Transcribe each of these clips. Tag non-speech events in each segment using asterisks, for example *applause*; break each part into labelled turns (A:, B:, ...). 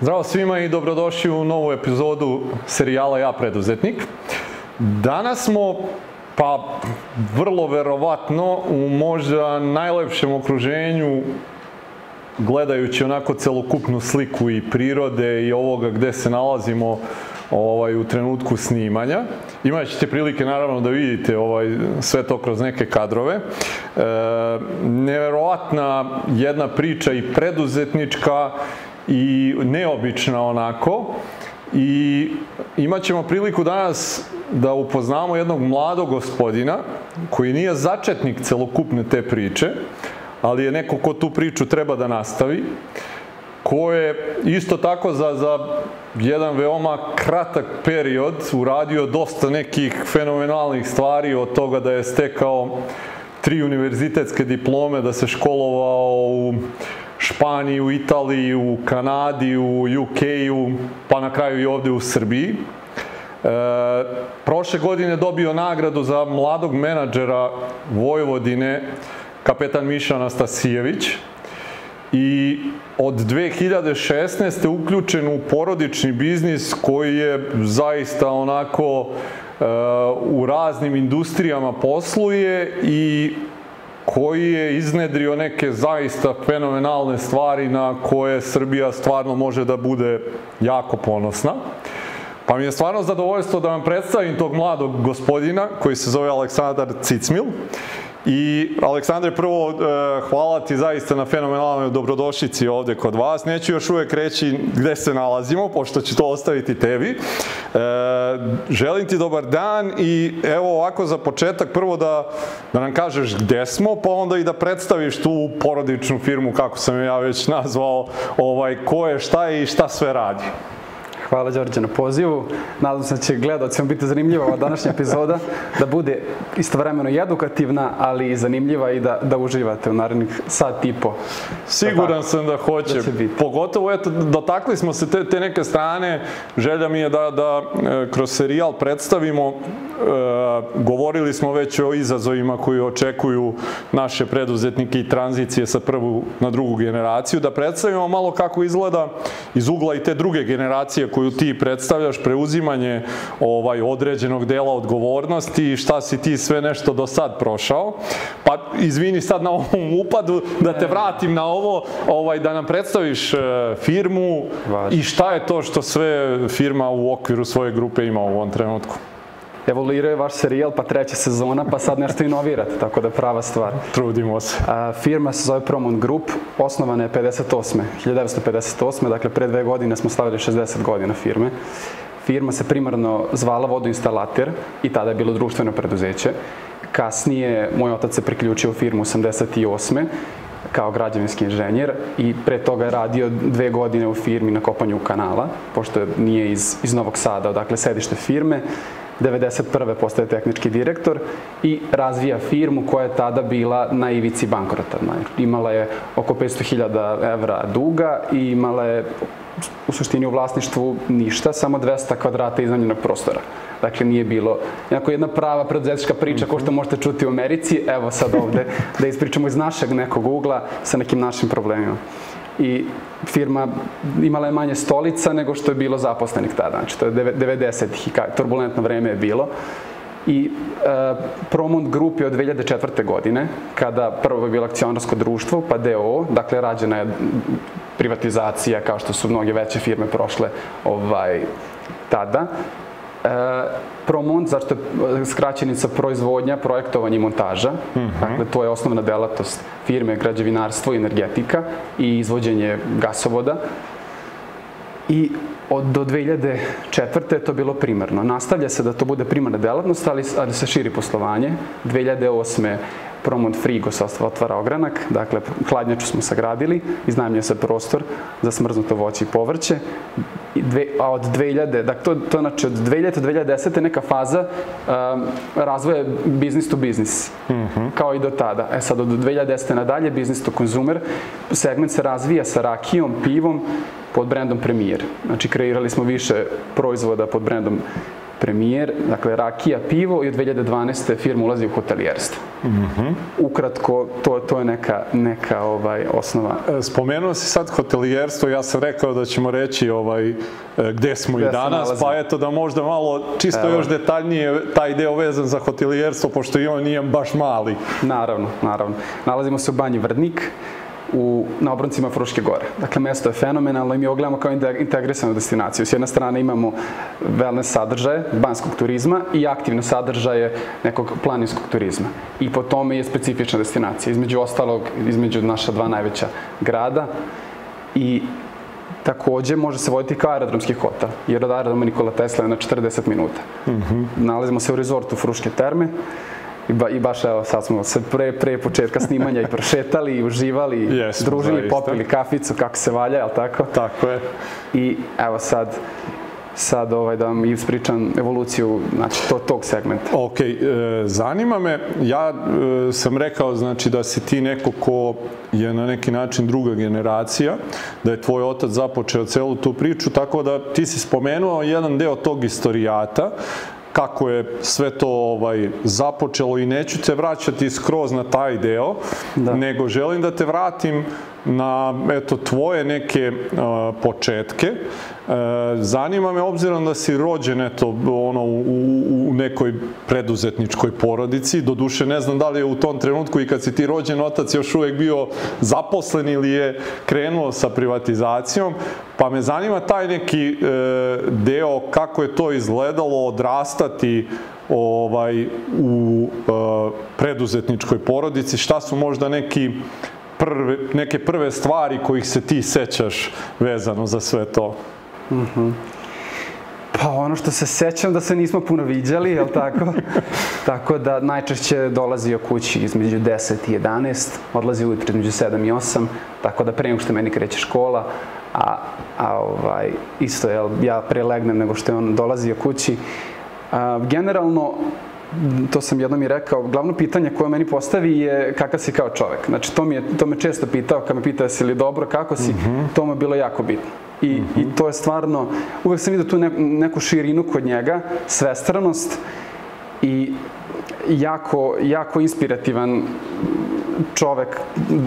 A: Zdravo svima i dobrodošli u novu epizodu serijala Ja preduzetnik. Danas smo, pa vrlo verovatno, u možda najlepšem okruženju gledajući onako celokupnu sliku i prirode i ovoga gde se nalazimo ovaj, u trenutku snimanja. Imat ćete prilike naravno da vidite ovaj, sve to kroz neke kadrove. E, neverovatna jedna priča i preduzetnička i neobična onako. I imat ćemo priliku danas da upoznamo jednog mladog gospodina koji nije začetnik celokupne te priče, ali je neko ko tu priču treba da nastavi, ko je isto tako za, za jedan veoma kratak period uradio dosta nekih fenomenalnih stvari od toga da je stekao tri univerzitetske diplome, da se školovao u Španiji, u Italiji, u Kanadi, u UK-u, pa na kraju i ovde u Srbiji. E, prošle godine dobio nagradu za mladog menadžera Vojvodine, kapetan Miša Anastasijević. I od 2016. uključen u porodični biznis koji je zaista onako e, u raznim industrijama posluje i koji je iznedrio neke zaista fenomenalne stvari na koje Srbija stvarno može da bude jako ponosna. Pa mi je stvarno zadovoljstvo da vam predstavim tog mladog gospodina koji se zove Aleksandar Cicmil I, Aleksandre, prvo, e, hvala ti zaista na fenomenalnoj dobrodošlici ovde kod vas. Neću još uvek reći gde se nalazimo, pošto ću to ostaviti tebi. E, želim ti dobar dan i evo ovako za početak, prvo da, da nam kažeš gde smo, pa onda i da predstaviš tu porodičnu firmu, kako sam ja već nazvao, ovaj, ko je, šta je i šta sve radi.
B: Hvala Đorđe na pozivu. Nadam se da će gledalcima biti zanimljiva ova današnja epizoda, da bude istovremeno i edukativna, ali i zanimljiva i da, da uživate u narednih sat i po.
A: Siguran da sam da hoće. Da Pogotovo, eto, dotakli smo se te, te neke strane. Želja mi je da, da e, kroz serijal predstavimo govorili smo već o izazovima koji očekuju naše preduzetnike i tranzicije sa prvu na drugu generaciju, da predstavimo malo kako izgleda iz ugla i te druge generacije koju ti predstavljaš, preuzimanje ovaj određenog dela odgovornosti i šta si ti sve nešto do sad prošao. Pa izvini sad na ovom upadu da te vratim na ovo, ovaj da nam predstaviš e, firmu i šta je to što sve firma u okviru svoje grupe ima u ovom trenutku
B: evoluirao je vaš serijal, pa treća sezona, pa sad nešto inovirate, tako da prava stvar.
A: Trudimo se.
B: A, firma se zove Promon Group, osnovana je 58. 1958. Dakle, pre dve godine smo slavili 60 godina firme. Firma se primarno zvala vodoinstalater i tada je bilo društveno preduzeće. Kasnije moj otac se priključio u firmu 88 kao građevinski inženjer i pre toga je radio dve godine u firmi na kopanju kanala, pošto nije iz, iz Novog Sada, odakle sedište firme. 91. postaje tehnički direktor i razvija firmu koja je tada bila na ivici bankrota. Imala je oko 500.000 evra duga i imala je u suštini u vlasništvu ništa, samo 200 kvadrata iznajmljenog prostora. Dakle, nije bilo jako jedna prava preduzetnička priča kao što možete čuti u Americi, evo sad ovde, *laughs* da ispričamo iz našeg nekog ugla sa nekim našim problemima i firma imala je manje stolica nego što je bilo zaposlenih tada. Znači, to je 90-ih i turbulentno vreme je bilo. I e, Promont Group je od 2004. godine, kada prvo je bilo akcionarsko društvo, pa DO, dakle rađena je privatizacija kao što su mnoge veće firme prošle ovaj, tada. E, Promont, zašto je skraćenica proizvodnja, projektovanje i montaža. Mm -hmm. Dakle, to je osnovna delatnost firme građevinarstvo i energetika i izvođenje gasovoda. I od, do 2004. je to bilo primarno. Nastavlja se da to bude primarna delatnost, ali, ali se širi poslovanje. 2008. Promont Frigo se otvara ogranak, dakle hladnjaču smo sagradili, iznajmlja se prostor za smrznuto voće i povrće, dve, a od 2000, dakle to, to znači od 2000 do 2010. neka faza um, razvoja business to business, mm -hmm. kao i do tada. E sad od 2010. nadalje business to consumer, segment se razvija sa rakijom, pivom, pod brendom Premier. Znači kreirali smo više proizvoda pod brendom premijer, dakle rakija, pivo i od 2012. firma ulazi u hotelijerstvo. Mm -hmm. Ukratko, to, to je neka, neka ovaj, osnova.
A: E, spomenuo si sad hotelijerstvo, ja sam rekao da ćemo reći ovaj, e, gde smo gde i danas, pa eto da možda malo čisto Evo. još detaljnije taj deo vezan za hotelijerstvo, pošto i on nije baš mali.
B: Naravno, naravno. Nalazimo se u banji Vrdnik, u, na obroncima Fruške gore. Dakle, mesto je fenomenalno i mi ovo gledamo kao integrisanu destinaciju. S jedne strane imamo wellness sadržaje, banskog turizma i aktivne sadržaje nekog planinskog turizma. I po tome je specifična destinacija. Između ostalog, između naša dva najveća grada i takođe može se voditi kao aerodromski hotel, jer od aerodroma Nikola Tesla je na 40 minuta. Mm -hmm. Nalazimo se u rezortu Fruške terme, I, ba, I baš evo, sad smo se pre, pre početka snimanja i prošetali i uživali, *laughs* yes, družili, zaista. popili kaficu, kako se valja, jel tako?
A: Tako je.
B: I evo sad, sad ovaj, da vam ispričam evoluciju znači, to, tog segmenta.
A: Ok, e, zanima me, ja e, sam rekao znači, da si ti neko ko je na neki način druga generacija, da je tvoj otac započeo celu tu priču, tako da ti si spomenuo jedan deo tog istorijata, kako je sve to ovaj započelo i neću te vraćati skroz na taj deo, da. nego želim da te vratim na eto tvoje neke uh, početke. Uh, zanima me obzirom da si rođen eto ono u, u nekoj preduzetničkoj porodici, do duše ne znam da li je u tom trenutku i kad si ti rođen otac još uvek bio zaposlen ili je krenuo sa privatizacijom, pa me zanima taj neki uh, deo kako je to izgledalo odrastati ovaj u uh, preduzetničkoj porodici, šta su možda neki prve, neke prve stvari kojih se ti sećaš vezano za sve to? Mm -hmm.
B: Pa ono što se sećam da se nismo puno viđali, jel tako? *laughs* tako da najčešće dolazio kući između 10 i 11, odlazi ujutro između 7 i 8, tako da pre nego što meni kreće škola, a, a ovaj, isto, jel, ja pre legnem nego što je on dolazio kući. A, generalno, to sam jednom i rekao, glavno pitanje koje meni postavi je kakav si kao čovek. Znači, to, mi je, to me često pitao, kad me pita jesi li dobro, kako si, mm -hmm. to mu je bilo jako bitno. I, mm -hmm. I to je stvarno, uvek sam vidio tu ne, neku širinu kod njega, svestranost i jako, jako inspirativan čovek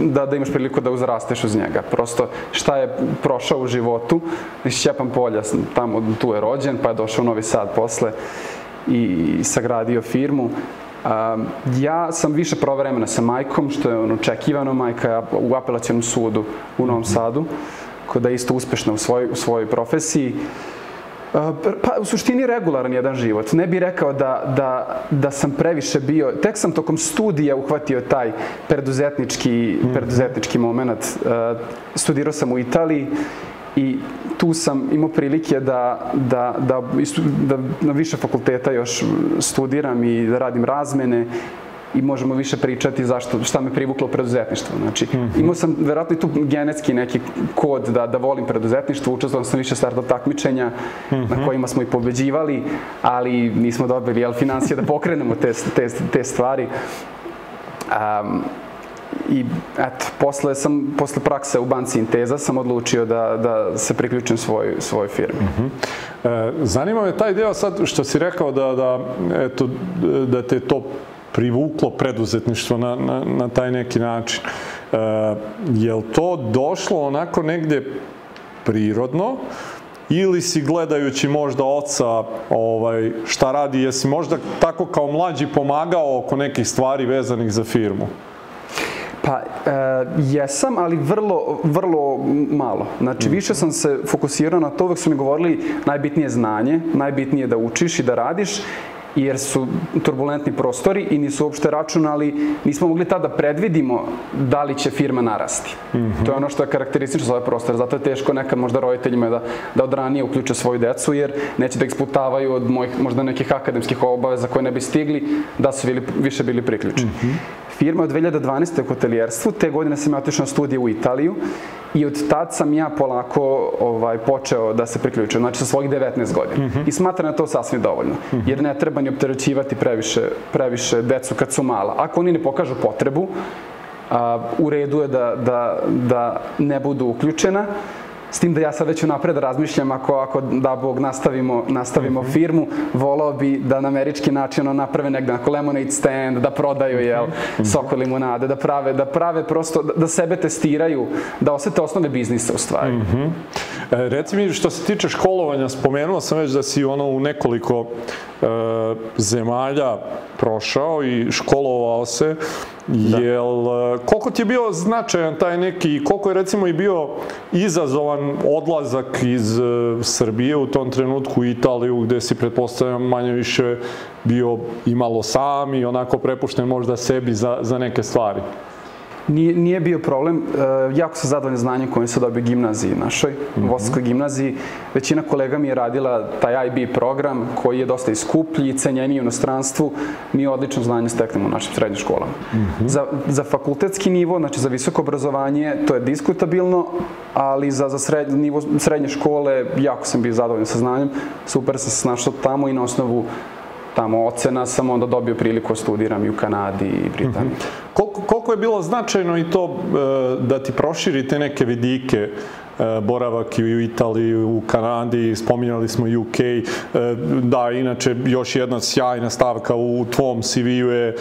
B: da, da imaš priliku da uzrasteš uz njega. Prosto šta je prošao u životu, iz Šćepan polja, tamo tu je rođen, pa je došao u Novi Sad posle i sagradio firmu. Um, ja sam više proveo vremena sa majkom, što je ono očekivano, majka u apelacijalnom sudu u Novom mhm. Sadu, koja je isto uspešna u svojoj, u svojoj profesiji. Pa u suštini regularan jedan život. Ne bih rekao da, da, da sam previše bio, tek sam tokom studija uhvatio taj preduzetnički, mm. preduzetnički moment. Uh, studirao sam u Italiji i tu sam imao prilike da, da, da, da na više fakulteta još studiram i da radim razmene i možemo više pričati zašto, šta me privuklo u preduzetništvo. Znači, mm -hmm. imao sam verovatno i tu genetski neki kod da, da volim preduzetništvo, učestvovao sam više startup takmičenja mm -hmm. na mhm. kojima smo i pobeđivali, ali nismo dobili jel, financije da pokrenemo te, te, te stvari. Um, I eto, posle, sam, posle prakse u banci Inteza sam odlučio da, da se priključim svoj, svoj firmi. Uh mhm.
A: -huh. e, zanima me taj deo sad što si rekao da, da, eto, da te to privuklo preduzetništvo na, na, na taj neki način. E, je li to došlo onako negde prirodno ili si gledajući možda oca ovaj, šta radi, jesi možda tako kao mlađi pomagao oko nekih stvari vezanih za firmu?
B: Pa, e, jesam, ali vrlo, vrlo malo. Znači, mm. više sam se fokusirao na to, uvek su mi govorili najbitnije znanje, najbitnije da učiš i da radiš jer su turbulentni prostori i nisu uopšte računali, nismo mogli tada da predvidimo da li će firma narasti. Mm -hmm. To je ono što je karakteristično za ovaj prostor, zato je teško nekad možda roditeljima da, da od ranije uključe svoju decu, jer neće da eksputavaju od mojih možda nekih akademskih obaveza koje ne bi stigli, da su bili, više bili priključeni. Mm -hmm. Firma od 2012. u hotelijerstvu, te godine sam ja otišao na studije u Italiju i od tad sam ja polako ovaj, počeo da se priključujem, znači sa svojih 19 godina. Mm -hmm. I smatram da je to sasvim dovoljno, mm -hmm. jer ne treba ni opterećivati previše, previše decu kad su mala. Ako oni ne pokažu potrebu, a, u redu je da, da, da ne budu uključena, S tim da ja sad već unapred razmišljam ako, ako da Bog nastavimo, nastavimo
A: Mhm.
B: firmu, volao bi da na američki način ono naprave negde ako lemonade stand, da prodaju jel,
A: Mhm.
B: sok od limunade, da prave, da prave prosto, da, da sebe testiraju, da osete osnove biznisa u stvari.
A: Mhm. E, reci mi, što se tiče školovanja, spomenuo sam već da si ono u nekoliko e, zemalja prošao i školovao se. Jel, e, koliko ti je bio značajan taj neki, koliko je recimo i bio izazovan odlazak iz e, Srbije u tom trenutku u Italiju, gde si pretpostavljam manje više bio i malo sam i onako prepušten možda sebi za, za neke stvari?
B: Nije, nije bio problem, e, jako sam zadovoljan znanjem koje sam dobio gimnaziji našoj,
A: Mhm.
B: u Voskoj gimnaziji. Većina kolega mi je radila taj IB program koji je dosta i skuplji i cenjeniji u inostranstvu. Mi odlično znanje steknemo u našim srednjim školama.
A: Mhm.
B: Za, za fakultetski nivo, znači za visoko obrazovanje, to je diskutabilno, ali za, za sred, nivo srednje škole jako sam bio zadovoljan sa znanjem. Super sam se snašao tamo i na osnovu tamo ocena sam onda dobio priliku da studiram i u Kanadi i Britaniji.
A: Koliko, koliko je bilo značajno i to e, da ti proširite neke vidike e, boravak i u Italiji, u Kanadi, spominjali smo UK. E, Da, inače, još jedna sjajna stavka u tvom CV-u je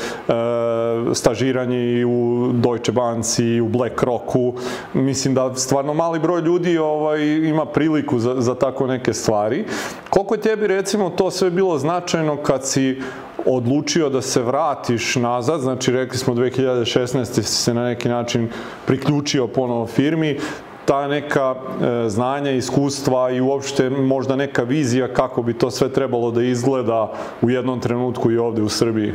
A: stažiranje i u Deutsche Banci, i u BlackRocku. Mislim da stvarno mali broj ljudi ovaj, ima priliku za, za tako neke stvari. Koliko je tebi recimo to sve bilo značajno kad si odlučio da se vratiš nazad, znači rekli smo 2016. si se na neki način priključio ponovo firmi, ta neka e, znanja, iskustva i uopšte možda neka vizija kako bi to sve trebalo da izgleda u jednom trenutku i ovde u Srbiji.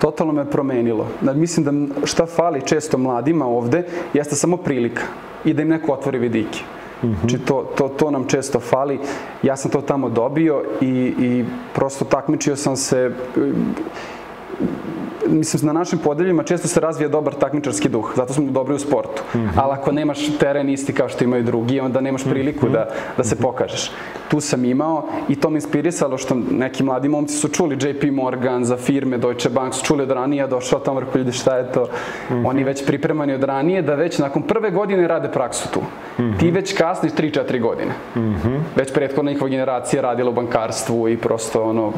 B: Totalno me promenilo. Mislim da šta fali često mladima ovde jeste samo prilika i da im neko otvori vidike. Znači to, to, to nam često fali. Ja sam to tamo dobio i, i prosto takmičio sam se mislim, na našim podeljima često se razvija dobar takmičarski duh, zato smo dobri u sportu. Ali ako nemaš teren isti kao što imaju drugi, onda nemaš priliku da, da se pokažeš. Tu sam imao i to me inspirisalo što neki mladi momci su čuli JP Morgan za firme, Deutsche Bank, su čuli od ranije, došao tamo, rekao ljudi šta je to, oni već pripremani od ranije da već nakon prve godine rade praksu tu. Ti već kasniš 3-4 godine. Već prethodna njihova generacija radila u bankarstvu i prosto ono,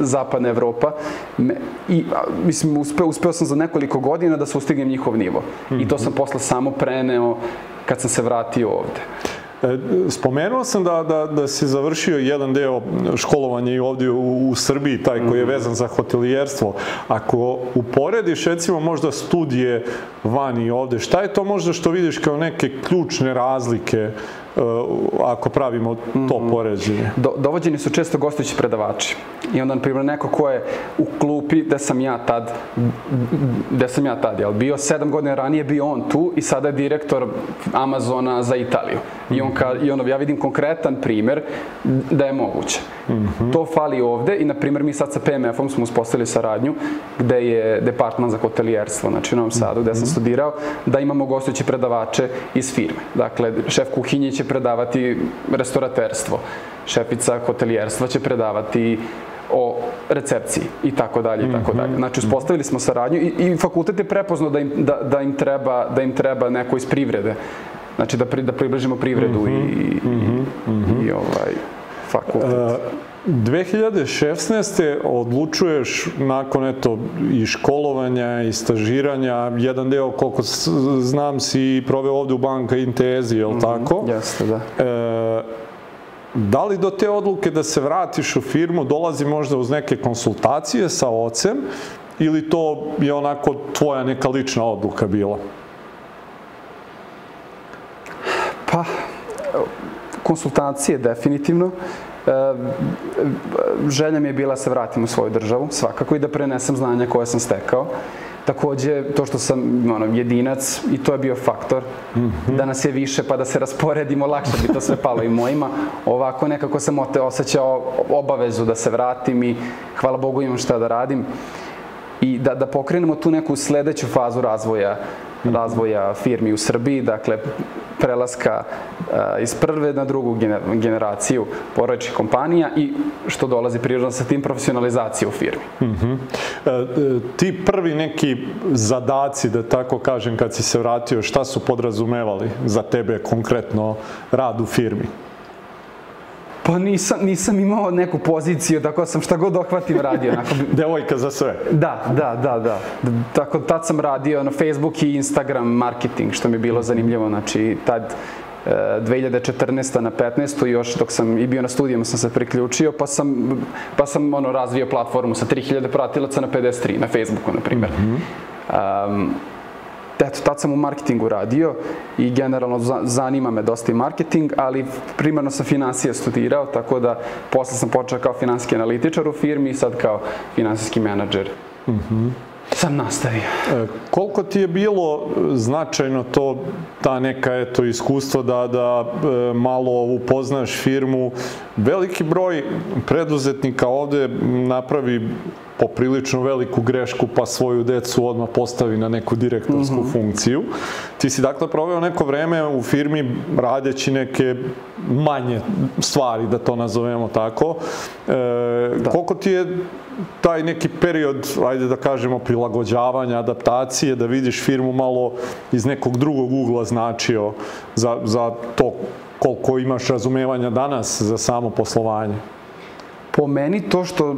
B: zapadna Evropa. Me- I, a, mislim, uspeo, uspeo sam za nekoliko godina da sustignem njihov nivo. I to sam posle samo preneo kad sam se vratio ovde.
A: E, Spomenuo sam da, da, da si završio jedan deo školovanja i ovdje u, u Srbiji, taj koji je vezan za hotelijerstvo. Ako uporediš recimo možda studije vani i ovde, šta je to možda što vidiš kao neke ključne razlike ako pravimo to poređenje?
B: Do, dovođeni su često gostujući predavači. I onda, na primjer, neko ko je u klupi gde sam ja tad, gde sam ja tad, jel, bio sedam godina ranije, bio on tu i sada je direktor Amazona za Italiju. I on, ka, i ono, ja vidim konkretan primer da je moguće. To fali ovde i, na primjer, mi sad sa PMF-om smo uspostavili saradnju gde je departman za hotelijerstvo, znači u Novom Sadu, gde sam studirao, da imamo gostujući predavače iz firme. Dakle, šef kuhinje će predavati restauraterstvo, šefica hotelijerstva će predavati o recepciji i tako dalje i tako dalje. Znači uspostavili smo saradnju i, i fakultet je prepoznao da im, da, da im treba da im treba neko iz privrede. Znači da pri, da približimo privredu i, i, i ovaj fakultet.
A: 2016. odlučuješ nakon eto i školovanja i stažiranja, jedan deo koliko znam si proveo ovde u banka Intezi, je li tako?
B: Jeste, da.
A: E, da li do te odluke da se vratiš u firmu dolazi možda uz neke konsultacije sa ocem ili to je onako tvoja neka lična odluka bila?
B: Pa, konsultacije definitivno. Želja mi je bila da se vratim u svoju državu, svakako, i da prenesem znanja koje sam stekao. Takođe, to što sam ono, jedinac, i to je bio faktor, da nas je više pa da se rasporedimo, lakše bi to sve palo i mojima. Ovako nekako sam ote, osjećao obavezu da se vratim i hvala Bogu imam šta da radim i da, da pokrenemo tu neku sledeću fazu razvoja razvoja firmi u Srbiji, dakle prelaska iz prve na drugu generaciju porodičnih kompanija i što dolazi prirodno sa tim profesionalizacije u firmi. Uh -huh.
A: e, ti prvi neki zadaci, da tako kažem, kad si se vratio, šta su podrazumevali za tebe konkretno rad u firmi?
B: Pa nisam, nisam imao neku poziciju, tako sam šta god ohvatim radio. Onako... *laughs*
A: Devojka za sve.
B: Da, da, da, da. Tako, tad sam radio na Facebook i Instagram marketing, što mi je bilo zanimljivo. Znači, tad 2014. na 15. još dok sam i bio na studijama sam se priključio, pa sam, pa sam ono, razvio platformu sa 3000 pratilaca na 53, na Facebooku, na primjer. Mm -hmm. um, eto, tad sam u marketingu radio i generalno zanima me dosta i marketing, ali primarno sam finansije studirao, tako da posle sam počeo kao finansijski analitičar u firmi i sad kao finansijski menadžer. Mm -hmm sam nastavio. E,
A: koliko ti je bilo značajno to, ta neka eto iskustvo da, da e, malo upoznaš firmu? Veliki broj preduzetnika ovde napravi poprilično veliku grešku pa svoju decu odmah postavi na neku direktorsku mm -hmm. funkciju. Ti si dakle proveo neko vreme u firmi radeći neke manje stvari, da to nazovemo tako. E, da. Koliko ti je taj neki period, ajde da kažemo, prilagođavanja, adaptacije, da vidiš firmu malo iz nekog drugog ugla značio za, za to koliko imaš razumevanja danas za samo poslovanje?
B: Po meni to što,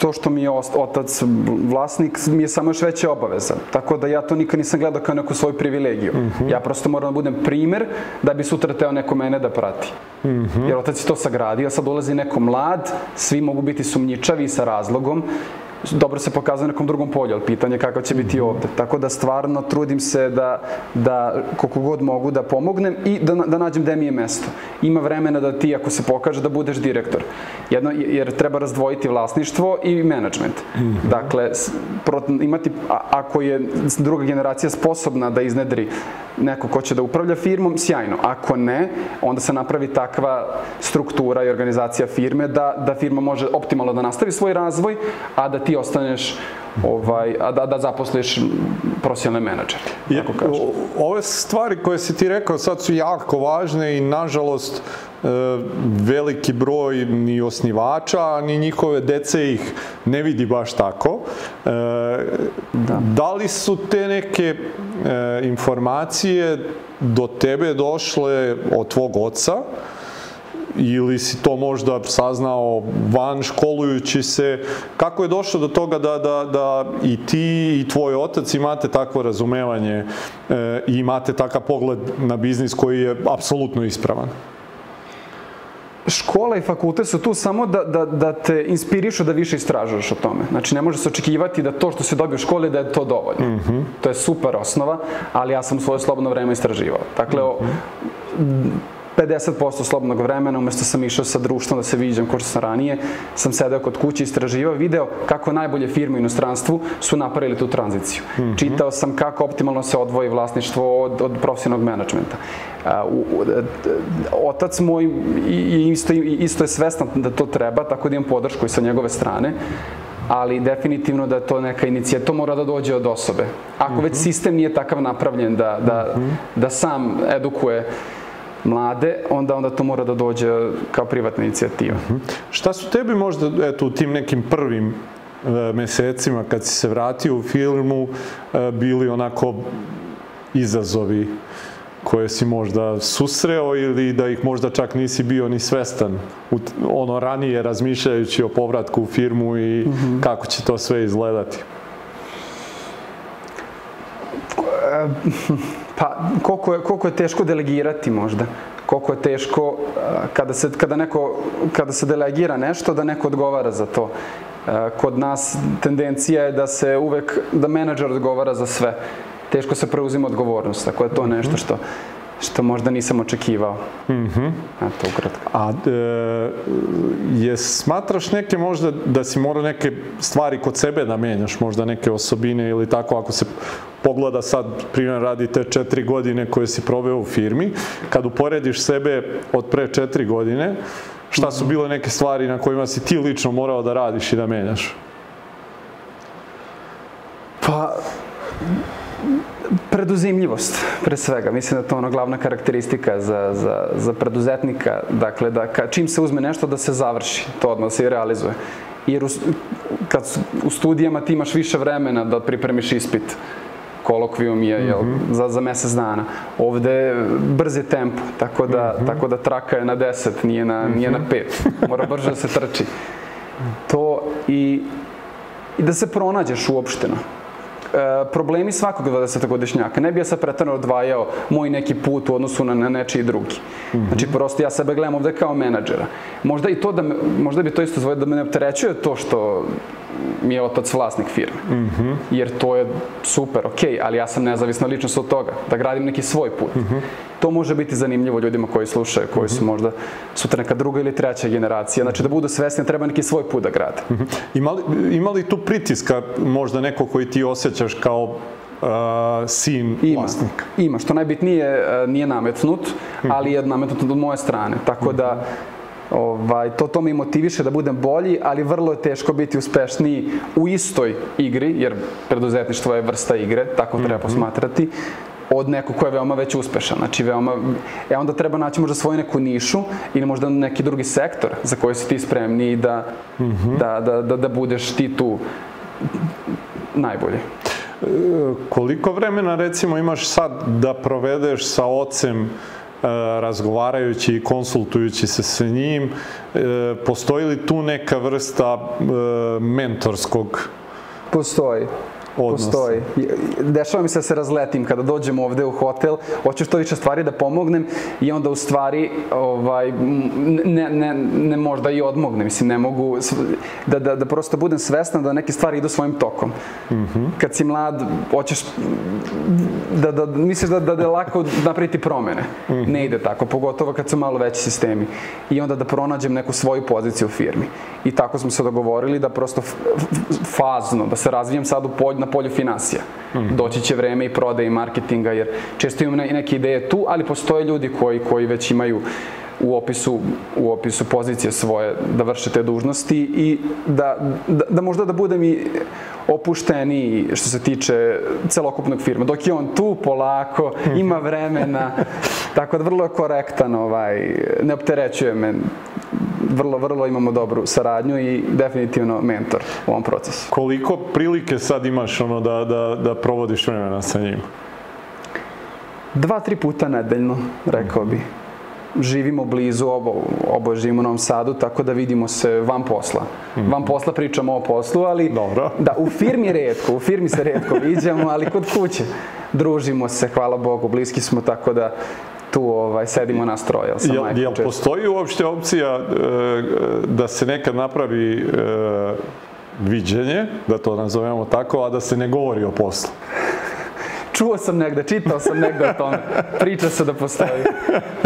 B: to što mi je otac vlasnik mi je samo još veća obaveza. Tako da ja to nikad nisam gledao kao neku svoju privilegiju. Mm -hmm. Ja prosto moram da budem primer da bi sutra teo neko mene da prati. Mm -hmm. Jer otac je to sagradio, sad ulazi neko mlad, svi mogu biti sumnjičavi sa razlogom dobro se pokazuje na nekom drugom polju, ali pitanje kakav će biti ovde. Tako da stvarno trudim se da, da koliko god mogu da pomognem i da, da nađem gde mi je mesto. Ima vremena da ti, ako se pokaže, da budeš direktor. Jedno, jer treba razdvojiti vlasništvo i menadžment. Mm -hmm. Dakle, imati, ako je druga generacija sposobna da iznedri neko ko će da upravlja firmom, sjajno. Ako ne, onda se napravi takva struktura i organizacija firme da, da firma može optimalno da nastavi svoj razvoj, a da ti ostaneš ovaj, a da, da zaposliš profesionalne menadžere. Je,
A: ove stvari koje si ti rekao sad su jako važne i nažalost e, veliki broj ni osnivača, ni njihove dece ih ne vidi baš tako. E, da. da li su te neke e, informacije do tebe došle od tvog oca? Ili si to možda saznao van školujući se, kako je došlo do toga da, da, da i ti i tvoj otac imate takvo razumevanje e, i imate takav pogled na biznis koji je apsolutno ispravan?
B: škola i fakultet su tu samo da, da, da te inspirišu da više istražuješ o tome. Znači, ne može se očekivati da to što se dobio u školi da je to dovoljno. Mm -hmm. To je super osnova, ali ja sam svoje slobodno vreme istraživao. Dakle, mm -hmm. 50% slobodnog vremena, umesto sam išao sa društvom da se viđam, ko što sam ranije, sam sedeo kod kuće, istraživao, video kako najbolje firme u inostranstvu su napravili tu tranziciju. Mm -hmm. Čitao sam kako optimalno se odvoji vlasništvo od, od profesionalnog menadžmenta. Uh, otac moj isto, isto je svestan da to treba, tako da imam podršku i sa njegove strane ali definitivno da to neka inicijativa, to mora da dođe od osobe. Ako mm -hmm. već mhm. sistem nije takav napravljen da, da, mm -hmm. da sam edukuje mlade, onda onda to mora da dođe kao privatna inicijativa. Uh mhm. -huh.
A: Šta su tebi možda eto, u tim nekim prvim e, mesecima kad si se vratio u filmu e, bili onako izazovi koje si možda susreo ili da ih možda čak nisi bio ni svestan u, ono ranije razmišljajući o povratku u firmu i mhm. -huh. kako će to sve izgledati? *laughs*
B: Pa, koliko je, koliko je teško delegirati možda? Koliko je teško kada se, kada neko, kada se delegira nešto, da neko odgovara za to. Kod nas tendencija je da se uvek, da menadžer odgovara za sve. Teško se preuzima odgovornost, tako je to nešto što što možda nisam očekivao. Mm -hmm. Eto, ukratko.
A: A e, je smatraš neke možda da si mora neke stvari kod sebe da menjaš, možda neke osobine ili tako, ako se pogleda sad, primjer, radi te četiri godine koje si proveo u firmi, kad uporediš sebe od pre četiri godine, šta su bile neke stvari na kojima si ti lično morao da radiš i da menjaš?
B: Pa, Preduzimljivost, pre svega. Mislim da je to ono glavna karakteristika za, za, za preduzetnika. Dakle, da ka, čim se uzme nešto da se završi, to odmah se i realizuje. Jer u, kad su- u studijama ti imaš više vremena da pripremiš ispit kolokvijum je jel, za, za mesec dana. Ovde je brzi tempo, tako da, tako da traka je na 10, nije na, nije na 5. Mora brže da se trči. To i, i da se pronađeš uopšteno. E, problemi svakog 20-godišnjaka. Ne bi ja sad pretarno odvajao moj neki put u odnosu na, na nečiji drugi. Znači, prosto ja sebe gledam ovde kao menadžera. Možda i to da me, možda bi to isto zvoj da me ne opterećuje to što mi je otac vlasnik firme. Jer to je super, ok, ali ja sam nezavisna ličnost od toga, da gradim neki svoj put. To može biti zanimljivo ljudima koji slušaju, koji su možda sutra neka druga ili treća generacija. Znači da budu svesni da treba neki svoj put da grade.
A: Ima li, ima li tu pritiska možda neko koji ti osjećaš kao uh, sin
B: Ima,
A: vlasnika?
B: ima. Što najbitnije nije nametnut, ali je nametnut od moje strane. Tako da ovaj, to, to me motiviše da budem bolji, ali vrlo je teško biti uspešniji u istoj igri, jer preduzetništvo je vrsta igre, tako treba posmatrati, od nekog ko je veoma već uspešan. Znači, veoma, e onda treba naći možda svoju neku nišu ili možda neki drugi sektor za koji si ti spremni da, da, da, da, da budeš ti tu najbolji.
A: Koliko vremena recimo imaš sad da provedeš sa ocem e, razgovarajući i konsultujući se sa njim, e, postoji li tu neka vrsta e, mentorskog
B: Postoji.
A: Odnosa.
B: Postoji. Dešava mi se da se razletim kada dođem ovde u hotel, hoću što više stvari da pomognem i onda u stvari ovaj, ne, ne, ne možda i odmognem. Mislim, ne mogu da, da, da prosto budem svestan da neke stvari idu svojim tokom. Kad si mlad, hoćeš da, da, misliš da, da, da je lako napraviti promene. Ne ide tako, pogotovo kad su malo veći sistemi. I onda da pronađem neku svoju poziciju u firmi. I tako smo se dogovorili da prosto fazno, da se razvijem sad u polj, na polju finansija. Doći će vreme i prodaje i marketinga, jer često imam ne, neke ideje tu, ali postoje ljudi koji, koji već imaju u opisu, u opisu pozicije svoje da vrše te dužnosti i da, da, da možda da budem i opušteniji što se tiče celokupnog firme. Dok je on tu polako, ima vremena, *laughs* tako da vrlo je korektan, ovaj, ne opterećuje me. Vrlo, vrlo imamo dobru saradnju i definitivno mentor u ovom procesu.
A: Koliko prilike sad imaš ono da, da, da provodiš vremena sa njim?
B: Dva, tri puta nedeljno, rekao bi. Živimo blizu, obo, oboje živimo u Novom Sadu, tako da vidimo se van posla. Van posla pričamo o poslu, ali
A: Dobro. *laughs*
B: da, u firmi redko, u firmi se redko viđamo, ali kod kuće družimo se, hvala Bogu, bliski smo, tako da tu ovaj, sedimo nas troje. jel, Sa
A: Jel, jel
B: često.
A: postoji uopšte opcija e, da se nekad napravi e, viđenje, da to nazovemo tako, a da se ne govori o poslu? *laughs*
B: Čuo sam negde, čitao sam negde o tome. Priča se da postoji.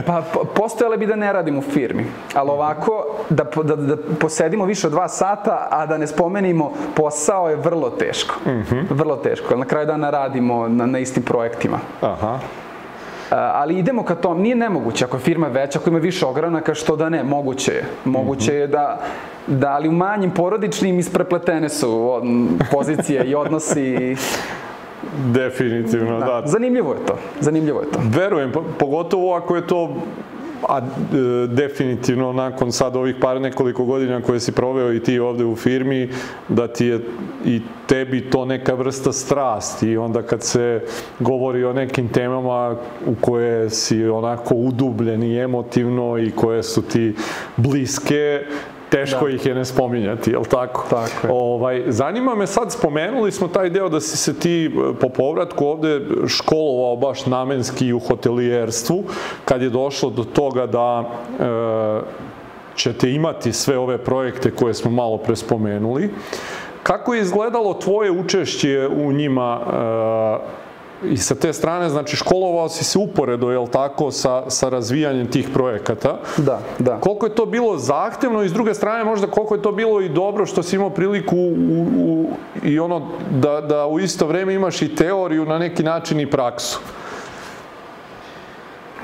B: Pa po- postojale bi da ne radim u firmi. Ali ovako, da, da, da posedimo više od dva sata, a da ne spomenimo posao je vrlo teško. Vrlo teško. Na kraju dana radimo na, na istim projektima.
A: Aha.
B: A, ali idemo ka tom, nije nemoguće, ako je firma veća, ako ima više ogranaka, što da ne, moguće je. Moguće je da, da ali u manjim porodičnim isprepletene su od- pozicije i odnosi. i-
A: Definitivno, da.
B: Zanimljivo je to, zanimljivo je to.
A: Verujem, po- pogotovo ako je to a e, definitivno nakon sad ovih par nekoliko godina koje si proveo i ti ovde u firmi, da ti je i tebi to neka vrsta strasti. I onda kad se govori o nekim temama u koje si onako udubljen i emotivno i koje su ti bliske, teško
B: Da.
A: ih je ne spominjati, jel tako?
B: Tako je.
A: Ovaj, zanima me sad, spomenuli smo taj deo da si se ti e, po povratku ovde školovao baš namenski u hotelijerstvu, kad je došlo do toga da e, ćete imati sve ove projekte koje smo malo pre spomenuli. Kako je izgledalo tvoje učešće u njima e, i sa te strane, znači školovao si se uporedo, jel tako, sa, sa razvijanjem tih projekata.
B: Da, da.
A: Koliko je to bilo zahtevno i s druge strane možda koliko je to bilo i dobro što si imao priliku u, u, i ono da, da u isto vreme imaš i teoriju na neki način i praksu.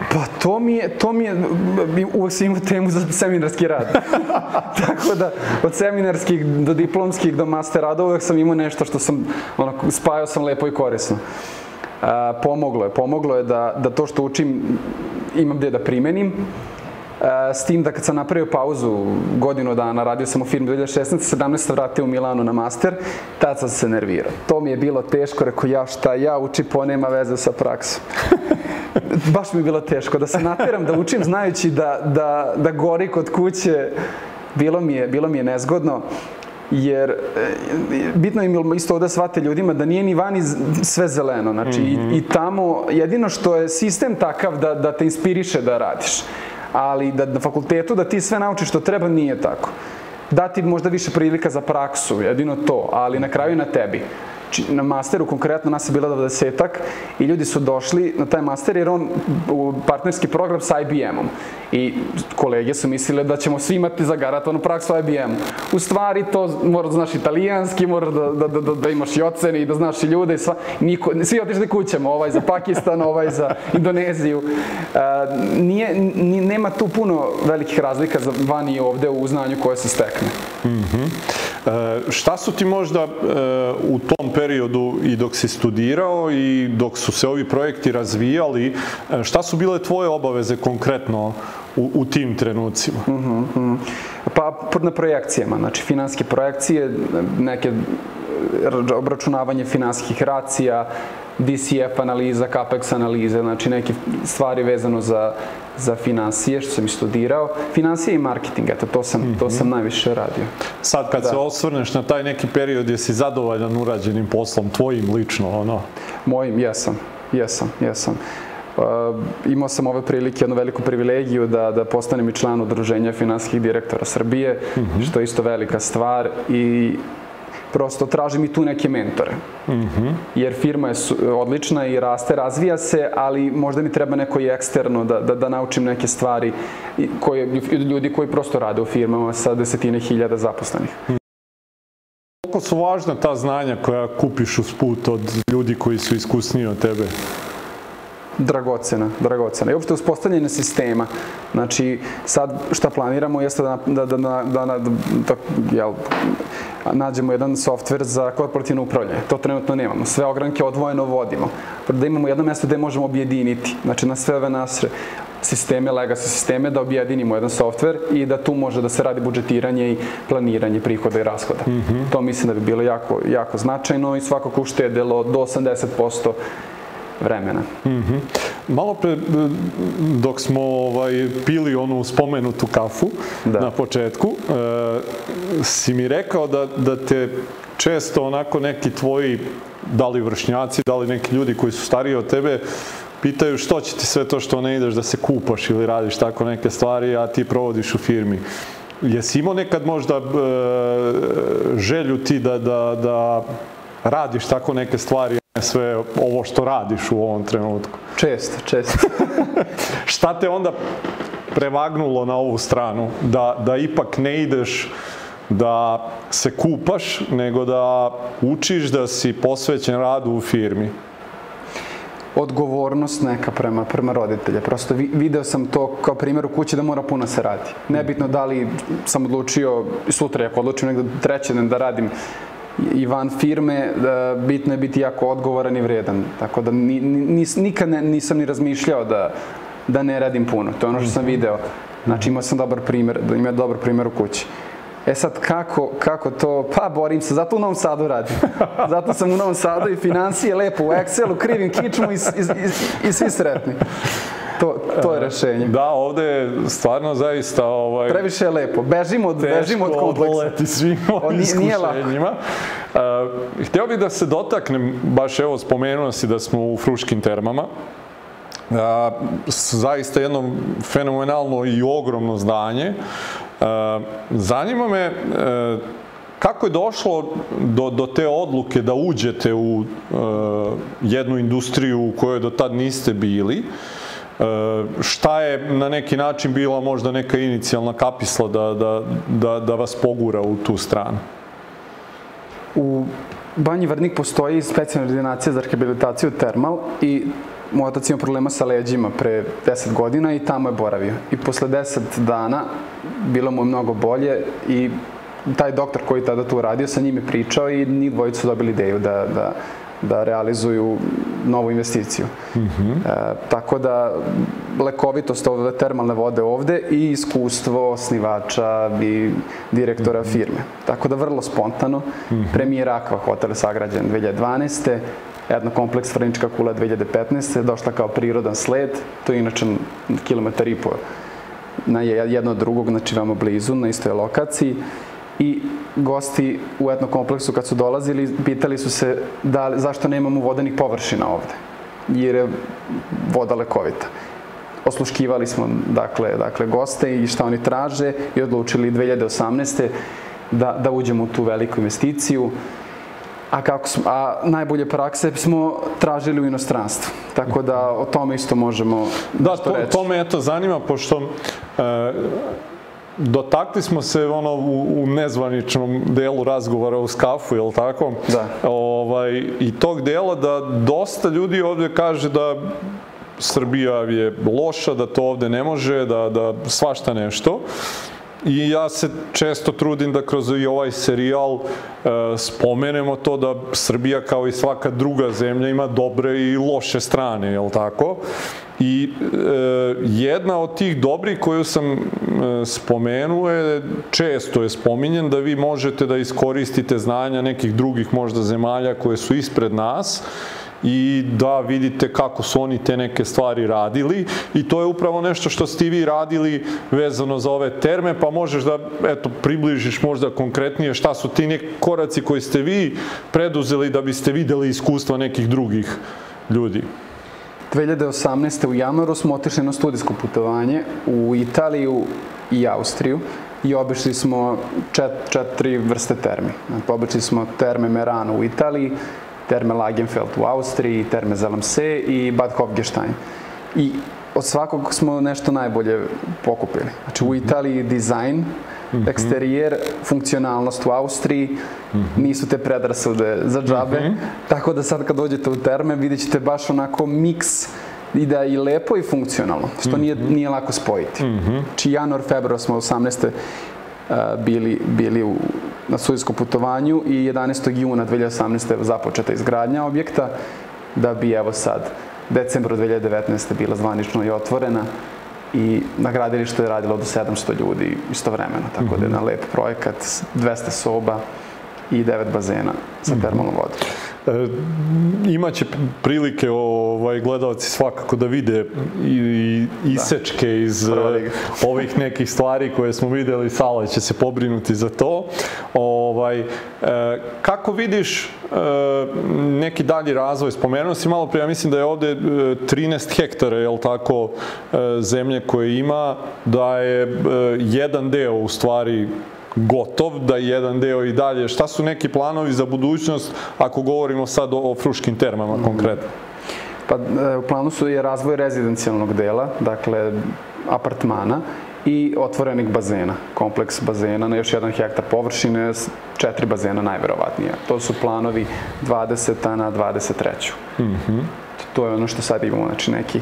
B: Pa to mi je, to mi je, uvek sam imao temu za seminarski rad. *laughs* Tako da, od seminarskih do diplomskih do master rada uvek sam imao nešto što sam, onako, spajao sam lepo i korisno. A, pomoglo je, pomoglo je da, da to što učim imam gde da primenim. A, s tim da kad sam napravio pauzu godinu dana, radio sam u firmi 2016. 17. vratio u Milanu na master, tad sam se nervirao. To mi je bilo teško, rekao ja šta ja učim, po nema veze sa praksom. *laughs* Baš mi je bilo teško da se nateram da učim znajući da, da, da gori kod kuće, bilo mi je, bilo mi je nezgodno jer e, bitno im isto da shvate ljudima da nije ni vani sve zeleno. Znači, mm -hmm. i, i tamo jedino što je sistem takav da, da te inspiriše da radiš. Ali da na fakultetu da ti sve naučiš što treba nije tako. Dati možda više prilika za praksu, jedino to, ali na kraju na tebi na masteru konkretno nas je bila 20-ak i ljudi su došli na taj master jer on u partnerski program sa IBM-om i kolege su mislile da ćemo svi imati zagaratanu praksu IBM. U stvari to mora da znaš italijanski, mora da, da, da, da imaš i ocene i da znaš i ljude i sva, niko, svi otišli kućama, ovaj za Pakistan, *laughs* ovaj za Indoneziju. Uh, nije, nije, nema tu puno velikih razlika za vani i ovde u znanju koje se stekne. Mm -hmm.
A: E, šta su ti možda e, u tom periodu i dok si studirao i dok su se ovi projekti razvijali, e, šta su bile tvoje obaveze konkretno u, u tim trenucima? Mm -hmm.
B: Pa na projekcijama, znači finanske projekcije, neke obračunavanje finansijskih racija, DCF analiza, CAPEX analize, znači neke stvari vezano za, za finansije, što sam i studirao. Finansije i marketing, eto, to sam, mm -hmm. to sam najviše radio.
A: Sad kad da. se osvrneš na taj neki period, jesi zadovoljan urađenim poslom, tvojim lično, ono?
B: Mojim, jesam, jesam, jesam. Uh, imao sam ove prilike, jednu veliku privilegiju da, da postanem i član udruženja finansijskih direktora Srbije, mm -hmm. što je isto velika stvar i prosto tražim i tu neke mentore. Mm -hmm. Jer firma je odlična i raste, razvija se, ali možda mi treba neko i eksterno da, da, da naučim neke stvari koje, ljudi koji prosto rade u firmama sa desetine hiljada zaposlenih.
A: Koliko su važna ta znanja koja kupiš uz put od ljudi koji su iskusniji od tebe?
B: Dragocena, dragocena. I uopšte uspostavljanje sistema. Znači, sad šta planiramo jeste da, da, da, da, da, da, da jel, nađemo jedan softver za korporativno upravljanje. To trenutno nemamo. Sve ogranke odvojeno vodimo. Da imamo jedno mesto gde možemo objediniti. Znači, na sve ove naše sisteme, legacy sisteme, da objedinimo jedan softver i da tu može da se radi budžetiranje i planiranje prihoda i rashoda. Mm -hmm. To mislim da bi bilo jako, jako značajno i svakako uštedelo do 80% vremena. Mm -hmm.
A: Malo pre, dok smo ovaj, pili onu spomenutu kafu da. na početku, e, si mi rekao da, da te često onako neki tvoji, da li vršnjaci, da li neki ljudi koji su stariji od tebe, pitaju što će ti sve to što ne ideš da se kupaš ili radiš tako neke stvari, a ti provodiš u firmi. Jesi imao nekad možda e, želju ti da, da, da radiš tako neke stvari, sve ovo što radiš u ovom trenutku?
B: Često, često. *laughs*
A: Šta te onda prevagnulo na ovu stranu? Da, da ipak ne ideš da se kupaš, nego da učiš da si posvećen radu u firmi?
B: odgovornost neka prema, prema roditelje. Prosto vi, video sam to kao primjer u kući da mora puno se radi. Nebitno da li sam odlučio sutra, ako odlučim negde treće da radim i van firme, da, bitno je biti jako odgovoran i vredan. Tako da ni, ni, nikad ne, nisam ni razmišljao da, da ne radim puno. To je ono što sam video. Znači imao sam dobar primjer, da imao dobar primjer u kući. E sad, kako, kako to? Pa, borim se, zato u Novom Sadu radim. *laughs* Zato sam u Novom Sadu i financije lepo u Excelu, krivim kičmu i, i, i, i svi sretni. To, to je rešenje.
A: Da, ovde je stvarno zaista... Ovaj,
B: Previše je lepo. Bežimo od, bežimo od kompleksa.
A: Teško svim ovim iskušenjima. Uh, htio bih da se dotaknem, baš evo spomenuo si da smo u Fruškim termama. Uh, zaista jedno fenomenalno i ogromno zdanje. Uh, zanima me uh, Kako je došlo do, do te odluke da uđete u uh, jednu industriju u kojoj do tad niste bili? Uh, E, šta je na neki način bila možda neka inicijalna kapisla da, da, da, da vas pogura u tu stranu?
B: U Banji Vrnik postoji specijalna ordinacija za rehabilitaciju termal i moj otac ima problema sa leđima pre 10 godina i tamo je boravio. I posle 10 dana bilo mu mnogo bolje i taj doktor koji tada tu radio sa njim je pričao i njih dvojica su dobili ideju da, da, da realizuju novu investiciju. E, tako da lekovitost ove termalne vode ovde i iskustvo osnivača i direktora firme. Tako da vrlo spontano. Premijer Aqua hotel je sagrađen 2012 jedna kompleks Vrnička kula 2015. došla kao prirodan sled, to je inače kilometar i po na jedno od drugog, znači veoma blizu, na istoj lokaciji. I gosti u etnom kompleksu kad su dolazili, pitali su se da, zašto nemamo vodenih površina ovde, jer je voda lekovita. Osluškivali smo dakle, dakle goste i šta oni traže i odlučili 2018. da, da uđemo u tu veliku investiciju a, kako smo, a najbolje prakse smo tražili u inostranstvu. Tako da o tome isto možemo
A: Da, to, reći. to me eto zanima, pošto e, dotakli smo se ono u, u nezvaničnom delu razgovora u skafu, je li tako?
B: Da.
A: Ovaj, I tog dela da dosta ljudi ovde kaže da Srbija je loša, da to ovde ne može, da, da svašta nešto. I ja se često trudim da kroz i ovaj serijal e, spomenemo to da Srbija kao i svaka druga zemlja ima dobre i loše strane, je li tako? I e, jedna od tih dobrih koju sam e, spomenuo je, često je spominjen da vi možete da iskoristite znanja nekih drugih možda zemalja koje su ispred nas, i da vidite kako su oni te neke stvari radili i to je upravo nešto što ste vi radili vezano za ove terme, pa možeš da eto, približiš možda konkretnije šta su ti neki koraci koji ste vi preduzeli da biste videli iskustva nekih drugih ljudi.
B: 2018. u januaru smo otišli na studijsko putovanje u Italiju i Austriju i obišli smo čet, četiri vrste termi. Obišli smo terme Merano u Italiji, Terme Lagenfeld u Austriji, Terme Zelmse i Bad Hofgestein. I od svakog smo nešto najbolje pokupili. Znači u Italiji dizajn, mm -hmm. eksterijer, funkcionalnost u Austriji, mm -hmm. nisu te predrasude za džabe, mm -hmm. tako da sad kad dođete u terme vidjet ćete baš onako miks i da je i lepo i funkcionalno, što nije, nije lako spojiti. Mm -hmm. Znači januar, februar smo 18 bili, bili u, na sudijskom putovanju i 11. juna 2018. započeta izgradnja objekta, da bi evo sad decembru 2019. bila zvanično i otvorena i na gradilištu je radilo do 700 ljudi istovremeno, tako da je na lep projekat, 200 soba i 9 bazena sa termalnom vodom.
A: E, imaće prilike ovaj, gledalci svakako da vide i, i isečke da. iz e, *laughs* ovih nekih stvari koje smo videli, Sala će se pobrinuti za to. Ovaj, e, kako vidiš e, neki dalji razvoj? Spomenuo si malo prije, ja mislim da je ovde 13 e, hektara, je li tako, e, zemlje koje ima, da je jedan deo u stvari gotov, da je jedan deo i dalje. Šta su neki planovi za budućnost ako govorimo sad o, o fruškim termama mm. konkretno?
B: Pa e, u planu su je razvoj rezidencijalnog dela, dakle apartmana i otvorenih bazena, kompleks bazena na još jedan hektar površine, četiri bazena najverovatnije. To su planovi 20. na 23. Mm -hmm. To je ono što sad imamo, znači neki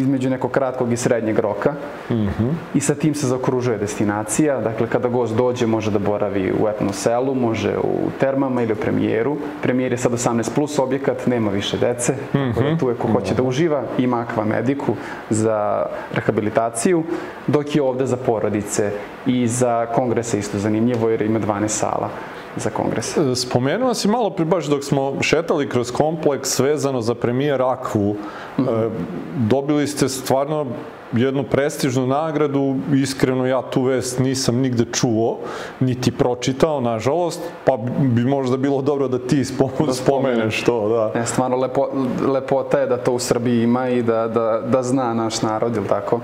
B: između nekog kratkog i srednjeg roka mm -hmm. i sa tim se zaokružuje destinacija. Dakle, kada gost dođe može da boravi u etno selu, može u termama ili u premijeru. Premijer je sad 18 plus objekat, nema više dece, mm -hmm. tako da tu je ko hoće da uživa, ima akva mediku za rehabilitaciju, dok je ovde za porodice i za kongrese isto zanimljivo jer ima 12 sala za kongres.
A: E, spomenuo si malo pri baš dok smo šetali kroz kompleks vezano za premijer Akvu. Mm -hmm. dobili ste stvarno jednu prestižnu nagradu, iskreno ja tu vest nisam nigde čuo, niti pročitao, nažalost, pa bi možda bilo dobro da ti da spomeneš to, da.
B: Ne, stvarno lepo, lepota je da to u Srbiji ima i da, da, da zna naš narod, ili tako?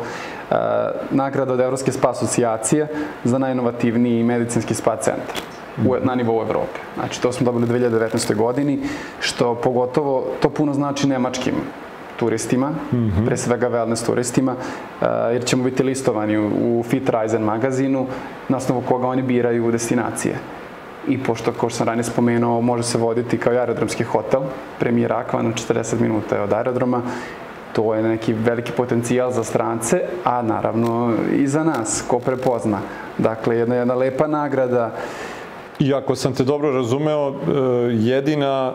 B: E, nagrada od Evropske spa asocijacije za najinovativniji medicinski spa centar na nivou Evrope. Znači, to smo dobili u 2019. godini, što pogotovo, to puno znači nemačkim turistima, mm -hmm. pre svega wellness turistima, uh, jer ćemo biti listovani u, u Fit Risen magazinu, na osnovu koga oni biraju destinacije. I pošto, kao što sam ranije spomenuo, može se voditi kao aerodromski hotel, premijer Akva na 40 minuta od aerodroma, to je neki veliki potencijal za strance, a naravno i za nas, ko prepozna. Dakle, jedna, jedna lepa nagrada,
A: I ako sam te dobro razumeo, e, jedina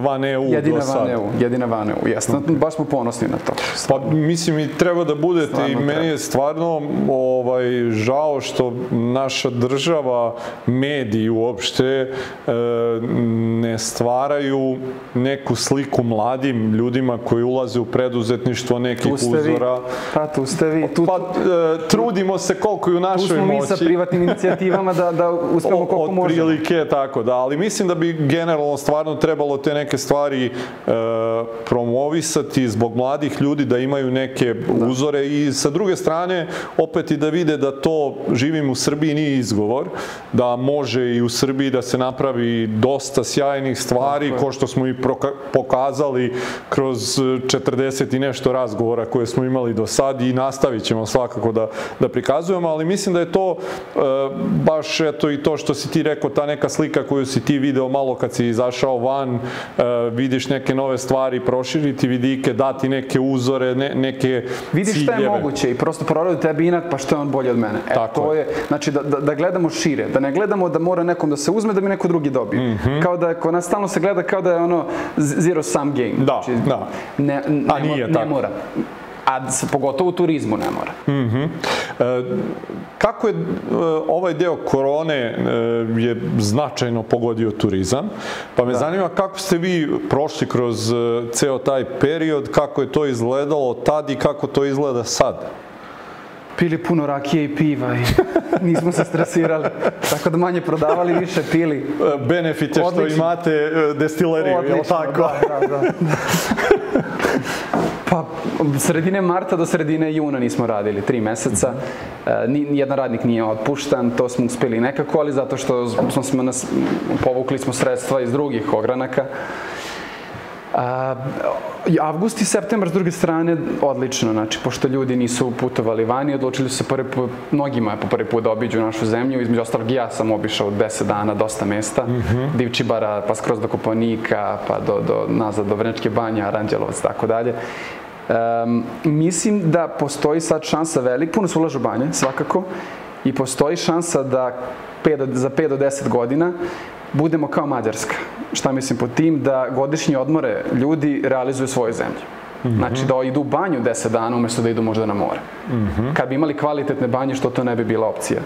A: van EU
B: jedina
A: do
B: van EU, jedina van EU, jeste. Baš smo ponosni na to.
A: Pa mislim i treba da budete
B: Stvarno
A: i meni
B: treba.
A: je stvarno ovaj, žao što naša država, mediji uopšte e, ne stvaraju neku sliku mladim ljudima koji ulaze u preduzetništvo nekih
B: Tu
A: uzora.
B: pa tu ste vi, tu,
A: Pa e, trudimo se koliko je u
B: tu
A: našoj
B: smo mi
A: moći.
B: sa privatnim inicijativama da, da uspemo koliko
A: Od
B: možemo.
A: prilike, tako da, ali mislim da bi generalno stvarno trebalo te neke stvari e, promovisati zbog mladih ljudi da imaju neke uzore i sa druge strane opet i da vide da to živim u Srbiji nije izgovor, da može i u Srbiji da se napravi dosta sjajnih stvari, ko što smo i pokazali kroz 40 i nešto razgovora koje smo imali do sad i nastavit ćemo svakako da, da prikazujemo, ali mislim da je to e, baš eto i to što si ti rekao, ta neka slika koju si ti video malo kad si izašao van, vidiš neke nove stvari, proširiti vidike, dati neke uzore, ne, neke
B: Vidiš šta je
A: ciljeve.
B: moguće i prosto prorodi tebi inat, pa što je on bolji od mene. E,
A: Tako
B: to
A: je.
B: je, znači da, da, da gledamo šire, da ne gledamo da mora nekom da se uzme da bi neko drugi dobio.
A: Mhm.
B: Kao da kod nas stalno se gleda kao da je ono zero sum game.
A: Da,
B: Znači,
A: da.
B: Ne, ne,
A: A nije
B: ne
A: tako.
B: mora. A pogotovo u turizmu ne mora.
A: E, Kako je e, ovaj deo korone e, je značajno pogodio turizam, pa me zanima kako ste vi prošli kroz e, ceo taj period, kako je to izgledalo tad i kako to izgleda sad?
B: Pili puno rakije i piva i *laughs* nismo se stresirali. Tako da manje prodavali, više pili.
A: E, Benefite što
B: Odlično.
A: imate e, destileriju, je li tako?
B: Da, da, da. *laughs* Pa, sredine marta do sredine juna nismo radili, tri meseca. E, ni, nijedan radnik nije otpuštan, to smo uspeli nekako, ali zato što smo, smo nas, povukli smo sredstva iz drugih ogranaka. A, avgust i septembar s druge strane odlično, znači pošto ljudi nisu putovali vani, odlučili su se prvi put, mnogima je po prvi put da obiđu našu zemlju, između ostalog ja sam obišao 10 dana dosta mesta, Divčibara, pa skroz do Kopaonika, pa do, do, nazad do Vrnečke banje, Aranđelovac, tako dalje. Um, mislim da postoji sad šansa velik, puno se ulažu banje, svakako, i postoji šansa da pet do- za 5 do 10 godina budemo kao Mađarska. Šta mislim pod tim? Da godišnje odmore ljudi realizuju u svojoj zemlji. Znači da idu u banju 10 dana umjesto da idu možda na more. Kad bi imali kvalitetne banje, što to ne bi bila opcija.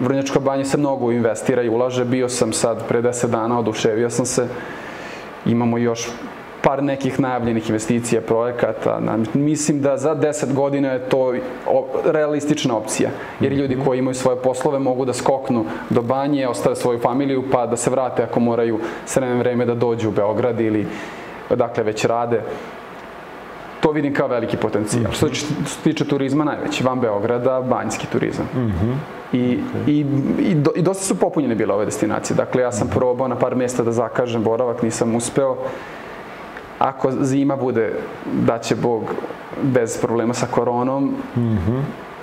B: Vrnjačka banja se mnogo investira i ulaže. Bio sam sad pre 10 dana, oduševio sam se. Imamo još par nekih najavljenih investicija, projekata. Mislim da za 10 godina je to realistična opcija. Jer ljudi koji imaju svoje poslove mogu da skoknu do banje, ostave svoju familiju, pa da se vrate ako moraju s vreme da dođu u Beograd ili dakle već rade. To vidim kao veliki potencijal. Što se tiče turizma, najveći. Van Beograda, banjski turizam. I, i, i, do, I dosta su popunjene bile ove destinacije. Dakle, ja sam probao na par mjesta da zakažem boravak, nisam uspeo. Ako zima bude, da će Bog bez problema sa koronom,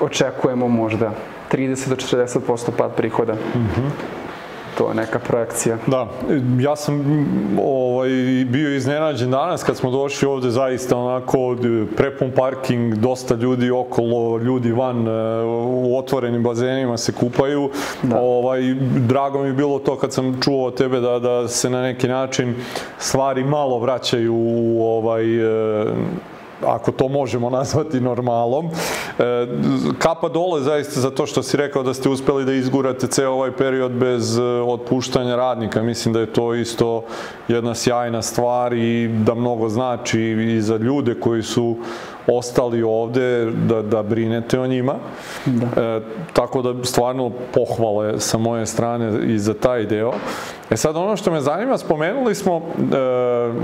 B: očekujemo možda 30 do 40% pad prihoda. To je neka projekcija.
A: Da, ja sam ovaj, bio iznenađen danas kad smo došli ovde zaista onako prepun parking, dosta ljudi okolo, ljudi van e, u otvorenim bazenima se kupaju. Ovaj, drago mi je bilo to kad sam čuo od tebe da, da se na neki način stvari malo vraćaju u ovaj, e, ako to možemo nazvati normalom. E, kapa dole zaista za to što si rekao da ste uspeli da izgurate ceo ovaj period bez e, otpuštanja radnika. Mislim da je to isto jedna sjajna stvar i da mnogo znači i za ljude koji su ostali ovde da, da brinete o njima. E, tako da stvarno pohvale sa moje strane i za taj deo. E sad ono što me zanima, spomenuli smo e,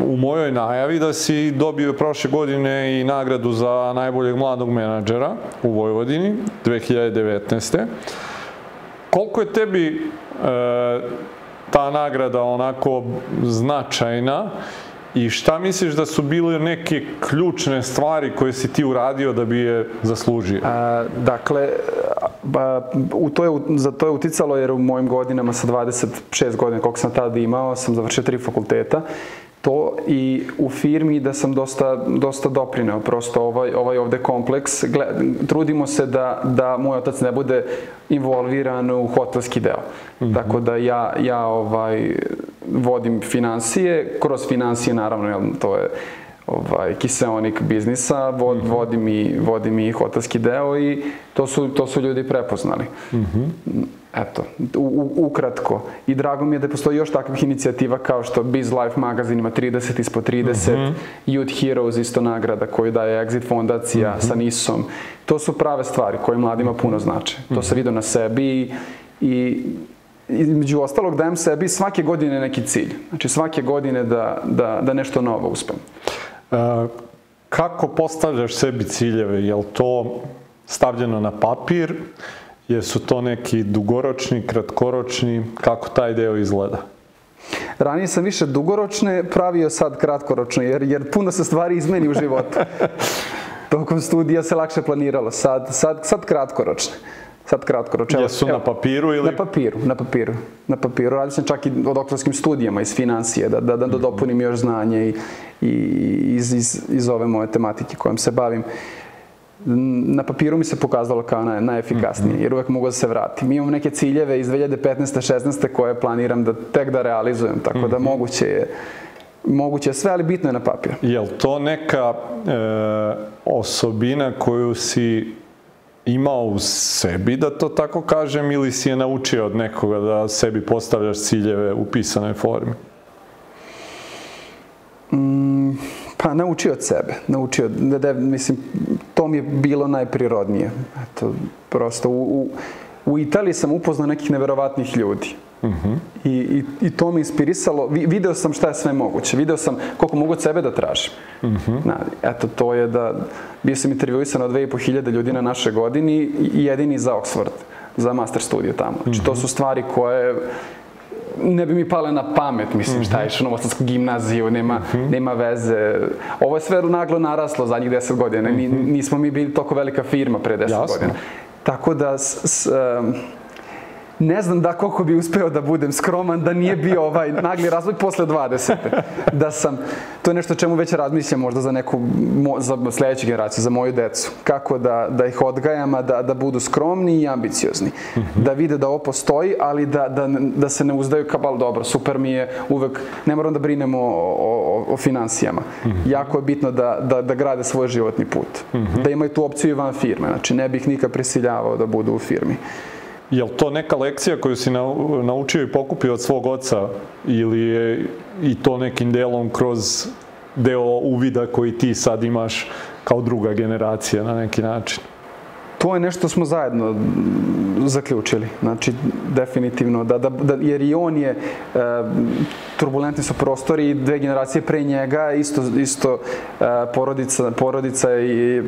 A: u mojoj najavi da si dobio prošle godine i nagradu za najboljeg mladog menadžera u Vojvodini 2019. Koliko je tebi e, ta nagrada onako značajna i šta misliš da su bile neke ključne stvari koje si ti uradio da bi je zaslužio?
B: A, dakle, ba, u to je, za to je uticalo jer u mojim godinama sa 26 godina koliko sam tada imao sam završio tri fakulteta to i u firmi da sam dosta, dosta doprineo prosto ovaj, ovaj ovde kompleks. Gle, trudimo se da, da moj otac ne bude involviran u hotelski deo. Mm -hmm. Tako da ja, ja ovaj, vodim financije, kroz financije naravno, jel, to je ovaj, kiseonik biznisa, vod, mm -hmm. vodi, mi, vodi mi hotelski deo i to su, to su ljudi prepoznali. Mm -hmm. Eto, u, u, ukratko. I drago mi je da postoji još takvih inicijativa kao što Biz Life magazin ima 30 ispod 30, mm -hmm. Youth Heroes isto nagrada koju daje Exit fondacija mm -hmm. sa NIS-om. To su prave stvari koje mladima puno znače. To mm -hmm. se vidi na sebi i, i između ostalog dajem sebi svake godine neki cilj. Znači svake godine da, da, da nešto novo uspem.
A: E, kako postavljaš sebi ciljeve? Je li to stavljeno na papir? Jesu to neki dugoročni, kratkoročni? Kako taj deo izgleda?
B: Ranije sam više dugoročne pravio, sad kratkoročno, jer, jer puno se stvari izmeni u životu. *laughs* Tokom studija se lakše planiralo, sad, sad, sad kratkoročne. Sad kratkoročno.
A: Jesu evo, na papiru ili?
B: Na papiru, na papiru. Na papiru. Radio sam čak i o doktorskim studijama iz financije, da, da, da dopunim još znanje i, i iz, iz, iz ove moje tematike kojom se bavim na papiru mi se pokazalo kao naj, najefikasnije, mhm. jer uvek mogu da se vratim. Imam neke ciljeve iz 2015. 16. koje planiram da tek da realizujem, tako da mhm. moguće je moguće je sve, ali bitno je na papir.
A: Je li to neka e, osobina koju si imao u sebi, da to tako kažem, ili si je naučio od nekoga da sebi postavljaš ciljeve u pisanoj formi?
B: Mm, pa naučio od sebe. Naučio, da, da, mislim, to mi je bilo najprirodnije. Eto, prosto u, u, u Italiji sam upoznao nekih neverovatnih ljudi. Uh -huh. I, i, I to me inspirisalo. Vi, video sam šta je sve moguće. Video sam koliko mogu od sebe da tražim. Uh -huh. na, eto, to je da... Bio sam intervjuisan od 2500 ljudi na našoj godini i jedini za Oxford, za master studiju tamo. Znači, uh -huh. to su stvari koje ne bi mi pale na pamet, mislim, šta je išao na Novosadsku gimnaziju, nema, uh -huh. nema veze. Ovo je sve naglo naraslo zadnjih 10 godina. Mi, nismo mi bili toliko velika firma pre 10 Jasno. godina. Tako da, s, s, um, ne znam da koliko bi uspeo da budem skroman, da nije bio ovaj nagli razvoj posle 20. Da sam, to je nešto čemu već razmišljam možda za neku, za sledeću generaciju, za moju decu. Kako da, da ih odgajam, da, da budu skromni i ambiciozni. Mm -hmm. Da vide da ovo postoji, ali da, da, da se ne uzdaju kao, bal dobro, super mi je, uvek, ne moram da brinemo o, o, o financijama. Mm -hmm. Jako je bitno da, da, da grade svoj životni put. Mm -hmm. Da imaju tu opciju i van firme. Znači, ne bih nikad prisiljavao da budu u firmi.
A: Je li to neka lekcija koju si naučio i pokupio od svog oca ili je i to nekim delom kroz deo uvida koji ti sad imaš kao druga generacija na neki način?
B: To je nešto smo zajedno zaključili. Znači, definitivno, da, da, da, jer i on je, e, turbulentni su prostori dve generacije pre njega, isto, isto e, porodica, porodica i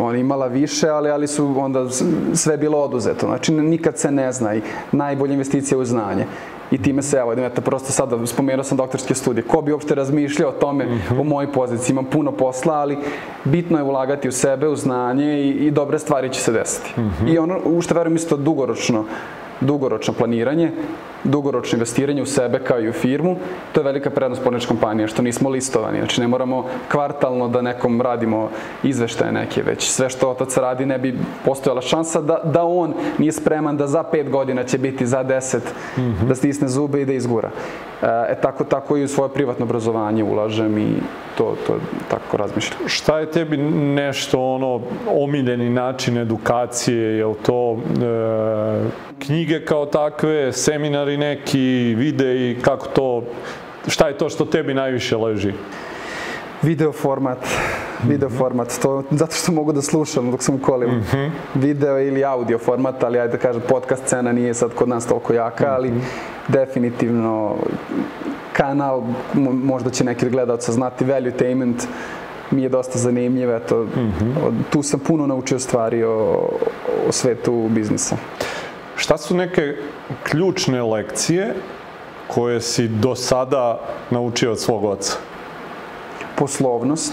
B: on imala više, ali, ali su onda sve bilo oduzeto. Znači, nikad se ne zna i najbolja investicija u znanje i time se, evo, eto, prosto sad spomenuo sam doktorske studije. Ko bi uopšte razmišljao o tome mm -hmm. u mojoj poziciji? Imam puno posla, ali bitno je ulagati u sebe, u znanje i, i dobre stvari će se desiti. Mm -hmm. I ono, u što verujem isto dugoročno, dugoročno planiranje, dugoročno investiranje u sebe kao i u firmu, to je velika prednost porničke kompanije, što nismo listovani. Znači ne moramo kvartalno da nekom radimo izveštaje neke, već sve što otac radi ne bi postojala šansa da, da on nije spreman da za pet godina će biti za deset, mm -hmm. da stisne zube i da izgura. E, e, tako, tako i u svoje privatno obrazovanje ulažem i to, to tako razmišljam.
A: Šta je tebi nešto ono omiljeni način edukacije, je li to e, knjige kao takve, seminari neki, videi, kako to, šta je to što tebi najviše leži?
B: Video format, video mhm. format, to zato što mogu da slušam dok sam u kolima. Mm -hmm. Video ili audio format, ali ajde da kažem, podcast scena nije sad kod nas toliko jaka, ali mm -hmm. definitivno kanal, možda će neki gledalca znati, Valuetainment, mi je dosta zanimljiv, eto, mm -hmm. tu sam puno naučio stvari o, o svetu biznisa.
A: Šta su neke ključne lekcije koje si do sada naučio od svog oca?
B: Poslovnost.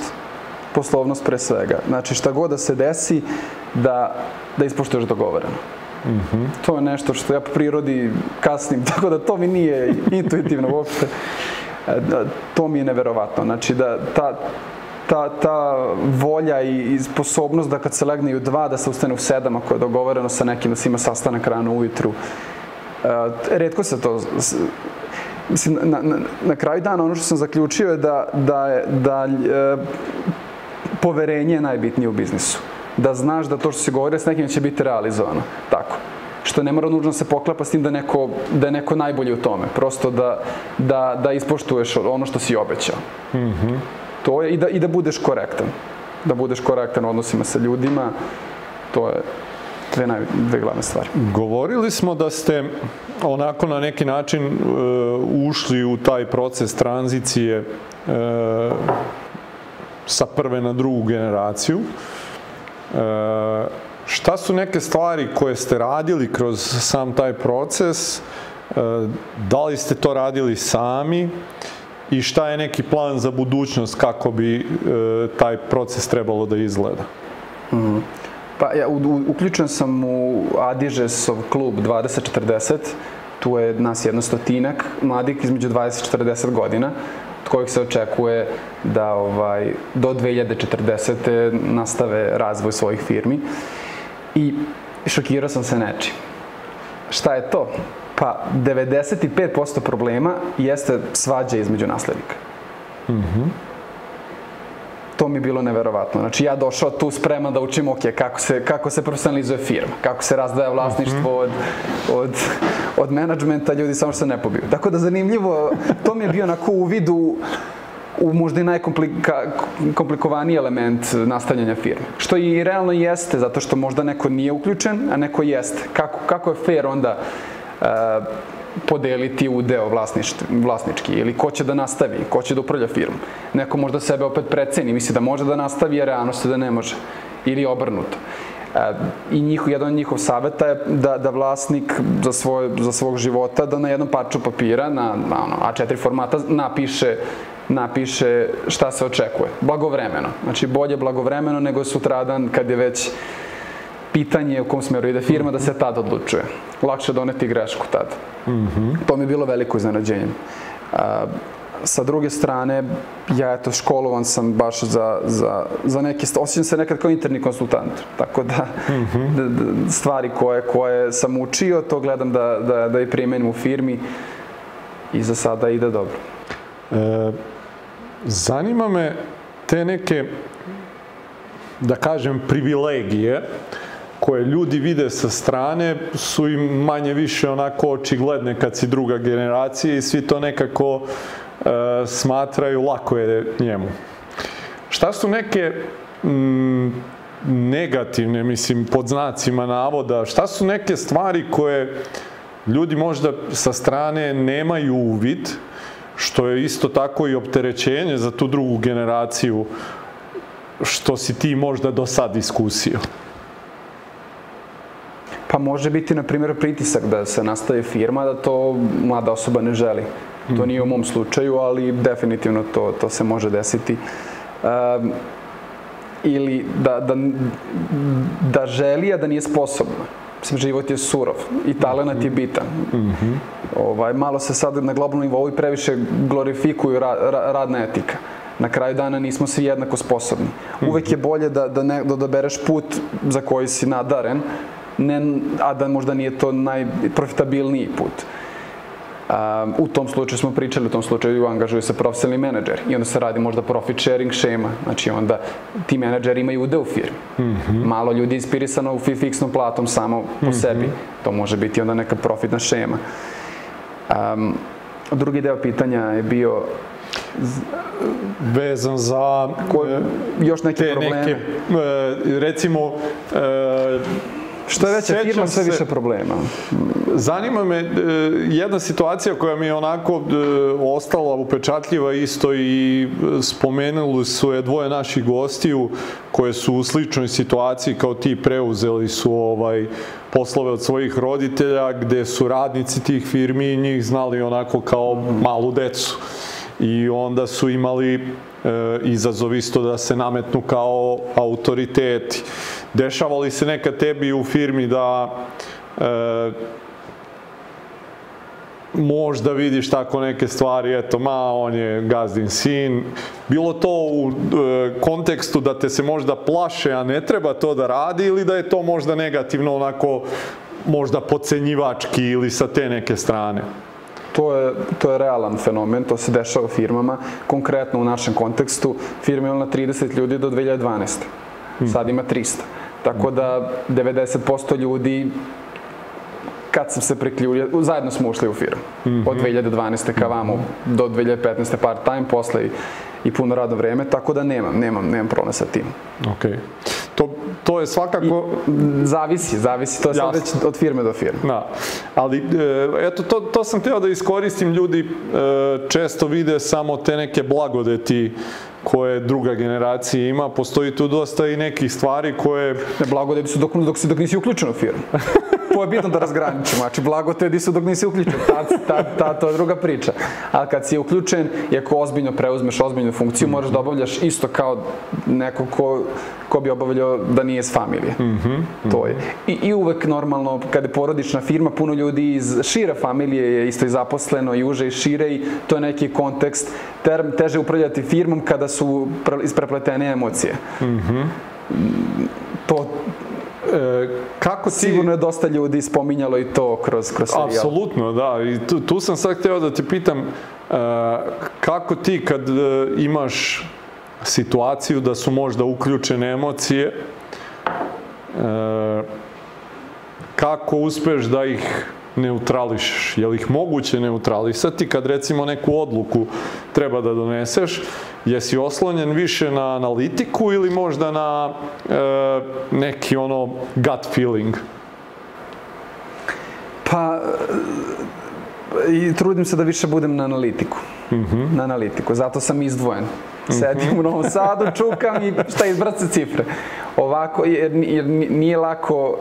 B: Poslovnost pre svega. Znači šta god da se desi, da, da ispoštuješ dogovoreno. Mm -hmm. To je nešto što ja po prirodi kasnim, *laughs* tako da to mi nije intuitivno uopšte. E, da, to mi je neverovatno. Znači da ta, ta, ta volja i, i sposobnost da kad se legne u dva, da se ustane u sedam, ako je dogovoreno sa nekim da se ima sastanak rano ujutru. Uh, redko se to mislim, na, na, na kraju dana ono što sam zaključio je da, da, da e, poverenje je najbitnije u biznisu. Da znaš da to što se govori s nekim će biti realizovano. Tako. Što ne mora nužno se poklapa s tim da, neko, da je neko najbolji u tome. Prosto da, da, da ispoštuješ ono što si obećao. Mm -hmm. To je i da, i da budeš korektan. Da budeš korektan u odnosima sa ljudima. To je dve, naj, dve glavne stvari.
A: Govorili smo da ste onako na neki način uh, ušli u taj proces tranzicije uh, sa prve na drugu generaciju. Uh, šta su neke stvari koje ste radili kroz sam taj proces? Da li ste to radili sami? I šta je neki plan za budućnost kako bi taj proces trebalo da izgleda? Mm -hmm.
B: Pa ja, u, uključen sam u Adižesov klub 2040, tu je nas jedno stotinak mladih između 20 i 40 godina, od kojih se očekuje da ovaj, do 2040. nastave razvoj svojih firmi. I šokirao sam se nečim. Šta je to? Pa 95% problema jeste svađa između naslednika. Mhm. Mm to mi je bilo neverovatno. Znači ja došao tu spreman da učim, ok, kako se, kako se profesionalizuje firma, kako se razdaja vlasništvo od, od, od menadžmenta, ljudi samo što se ne pobiju. Tako da zanimljivo, to mi je bio onako u vidu u možda i najkomplikovaniji element nastavljanja firme. Što i realno jeste, zato što možda neko nije uključen, a neko jeste. Kako, kako je fair onda podeliti udeo vlasnički ili ko će da nastavi, ko će da upravlja firmu. Neko možda sebe opet preceni, misli da može da nastavi, a realnost je da ne može. Ili obrnuto. E, I njihov, jedan od njihov saveta je da, da vlasnik za, svoj, za svog života da na jednom parču papira, na, na ono, A4 formata, napiše napiše šta se očekuje. Blagovremeno. Znači, bolje blagovremeno nego sutradan kad je već pitanje u kom smeru ide firma da se tad odlučuje. Lakše doneti grešku tad. Mm -hmm. To mi je bilo veliko iznenađenje. A, sa druge strane, ja eto školovan sam baš za, za, za neke, osjećam se nekad kao interni konsultant, tako da, mm -hmm. da, da stvari koje, koje sam učio, to gledam da, da, da i primenim u firmi i za sada ide dobro. E,
A: zanima me te neke, da kažem, privilegije koje ljudi vide sa strane su im manje više onako očigledne kad si druga generacija i svi to nekako e, smatraju lako je njemu. Šta su neke m, negativne, mislim, pod znacima navoda, šta su neke stvari koje ljudi možda sa strane nemaju uvid, što je isto tako i opterećenje za tu drugu generaciju, što si ti možda do sad iskusio?
B: Pa može biti, na primjer, pritisak da se nastaje firma, da to mlada osoba ne želi. To nije u mom slučaju, ali definitivno to, to se može desiti. Um, ili da, da, da želi, a da nije sposobna. Mislim, život je surov i talenat je bitan. Mm -hmm. ovaj, malo se sad na globalnom nivou i previše glorifikuju ra, ra, radna etika. Na kraju dana nismo svi jednako sposobni. Uvek je bolje da, da, ne, da odabereš put za koji si nadaren, ne, a da možda nije to najprofitabilniji put. Um, u tom slučaju smo pričali, u tom slučaju angažuju se profesionalni menadžer i onda se radi možda profit sharing šema, znači onda ti menadžeri imaju ude u firmi. Mm -hmm. Malo ljudi inspirisano u fiksnom platom samo po mm -hmm. sebi, to može biti onda neka profitna šema. Um, drugi deo pitanja je bio
A: vezan za
B: ko, još neke probleme. Neke,
A: recimo,
B: Što je veća firma, sve više problema.
A: Zanima me e, jedna situacija koja mi je onako e, ostala upečatljiva isto i spomenuli su je dvoje naših gostiju koje su u sličnoj situaciji kao ti preuzeli su ovaj poslove od svojih roditelja gde su radnici tih firmi i njih znali onako kao malu decu i onda su imali e, izazov isto da se nametnu kao autoriteti. Dešava li se neka tebi u firmi da e, možda vidiš tako neke stvari, eto, ma, on je gazdin sin. Bilo to u e, kontekstu da te se možda plaše, a ne treba to da radi, ili da je to možda negativno, onako, možda pocenjivački ili sa te neke strane?
B: To je, to je realan fenomen, to se dešava u firmama. Konkretno u našem kontekstu, firma je imala 30 ljudi do 2012. Sad ima 300. Tako da 90% ljudi kad sam se priključio, zajedno smo ušli u firmu. Od 2012. ka vamo do 2015. part time, posle i, i puno radno vreme, tako da nemam, nemam, nemam problem sa tim.
A: Ok. To, to je svakako...
B: Zavisi, zavisi, to je sad već od firme do firme.
A: Da, ali e, eto to, to sam htio da iskoristim, ljudi e, često vide samo te neke blagodeti koje druga generacija ima, postoji tu dosta i nekih stvari koje...
B: Ne, blagodeti su dok, dok, dok nisi uključen u firmu. *laughs* to je bitno da razgraničimo. Znači, blagotedi su dok nisi uključen. Ta, ta, ta, to je druga priča. Ali kad si uključen i ako ozbiljno preuzmeš ozbiljnu funkciju, moraš da obavljaš isto kao neko ko, ko bi obavljao da nije s familije. To je. I, I uvek normalno, kada je porodična firma, puno ljudi iz šire familije je isto i zaposleno i uže i šire i to je neki kontekst. Ter, teže upravljati firmom kada su pre- isprepletene emocije. To
A: E, kako ti...
B: Sigurno je dosta ljudi spominjalo i to kroz, kroz serijal.
A: Apsolutno, da. I tu, tu sam sad htio da te pitam e, kako ti kad e, imaš situaciju da su možda uključene emocije, e, kako uspeš da ih neutrališeš? Je li ih moguće neutralisati kad recimo neku odluku treba da doneseš? Jesi oslonjen više na analitiku ili možda na e, neki ono gut feeling?
B: Pa, i trudim se da više budem na analitiku. Na analitiku, zato sam izdvojen. Sedim u Novom Sadu, čukam i šta izbrace cifre. Ovako, jer, jer nije lako,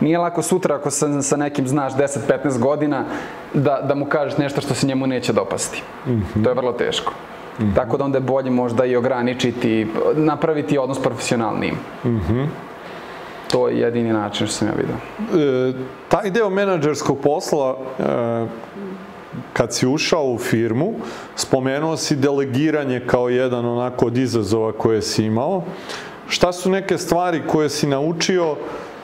B: nije lako sutra ako sa, sa nekim znaš 10-15 godina da, da mu kažeš nešto što se njemu neće dopasti. To je vrlo teško. Tako da onda je bolje možda i ograničiti, napraviti odnos profesionalnijim. To je jedini način što sam ja vidio.
A: E, taj deo menadžerskog posla, e, kad si ušao u firmu, spomenuo si delegiranje kao jedan onako od izazova koje si imao. Šta su neke stvari koje si naučio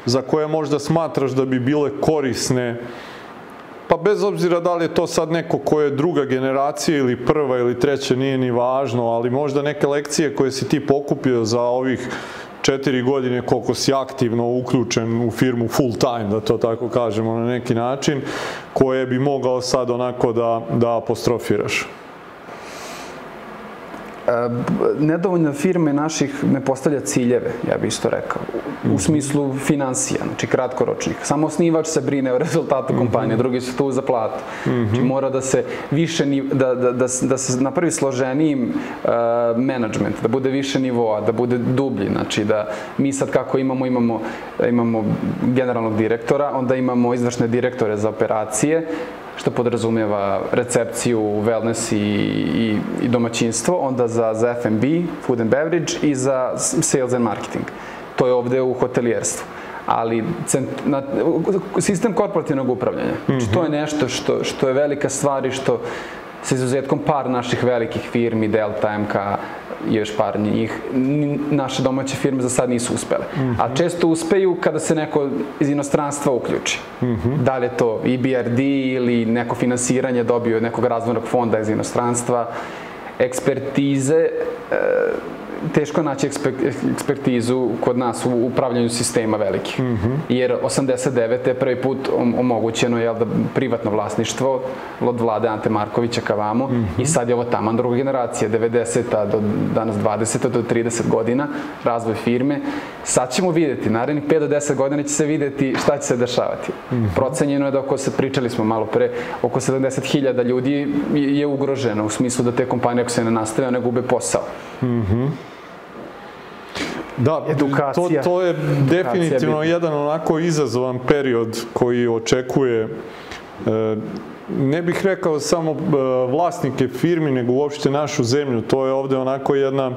A: za koje možda smatraš da bi bile korisne Pa bez obzira da li je to sad neko ko je druga generacija ili prva ili treća, nije ni važno, ali možda neke lekcije koje si ti pokupio za ovih četiri godine koliko si aktivno uključen u firmu full time, da to tako kažemo na neki način, koje bi mogao sad onako da, da apostrofiraš.
B: Nedovoljno firme naših ne postavlja ciljeve, ja bih isto rekao, u smislu financija, znači kratkoročnih. Samo osnivač se brine o rezultatu kompanije, drugi su tu za platu. Znači mora da se više, da, da, da, da se napravi složenijim uh, management, da bude više nivoa, da bude dublji, znači da mi sad kako imamo, imamo, imamo generalnog direktora, onda imamo izvršne direktore za operacije, što podrazumijeva recepciju, wellness i, i, i domaćinstvo, onda za, za F&B, food and beverage i za sales and marketing. To je ovde u hotelijerstvu. Ali cent, na, sistem korporativnog upravljanja, znači to je nešto što, što je velika stvar i što sa izuzetkom par naših velikih firmi, Delta, MK još par njih, naše domaće firme za sad nisu uspele. A često uspeju kada se neko iz inostranstva uključi. Da li je to EBRD ili neko finansiranje dobio od nekog razvojnog fonda iz inostranstva, ekspertize, e, teško je naći ekspe- ekspertizu kod nas u upravljanju sistema velikih. Jer 89. je prvi put om- omogućeno je da privatno vlasništvo od vlade Ante Markovića ka vamo i sad je ovo taman druga generacija, 90. do danas 20. do 30 godina, razvoj firme. Sad ćemo vidjeti, narednih 5 do 10 godina će se vidjeti šta će se dešavati. Procenjeno je da oko, se pričali smo malo pre, oko 70.000 ljudi je ugroženo u smislu da te kompanije ako se ne nastave, one gube posao.
A: Da,
B: Edukacija.
A: To, to je definitivno
B: bitna.
A: jedan onako izazovan period koji očekuje e, ne bih rekao samo e, vlasnike firmi, nego uopšte našu zemlju. To je ovde onako jedna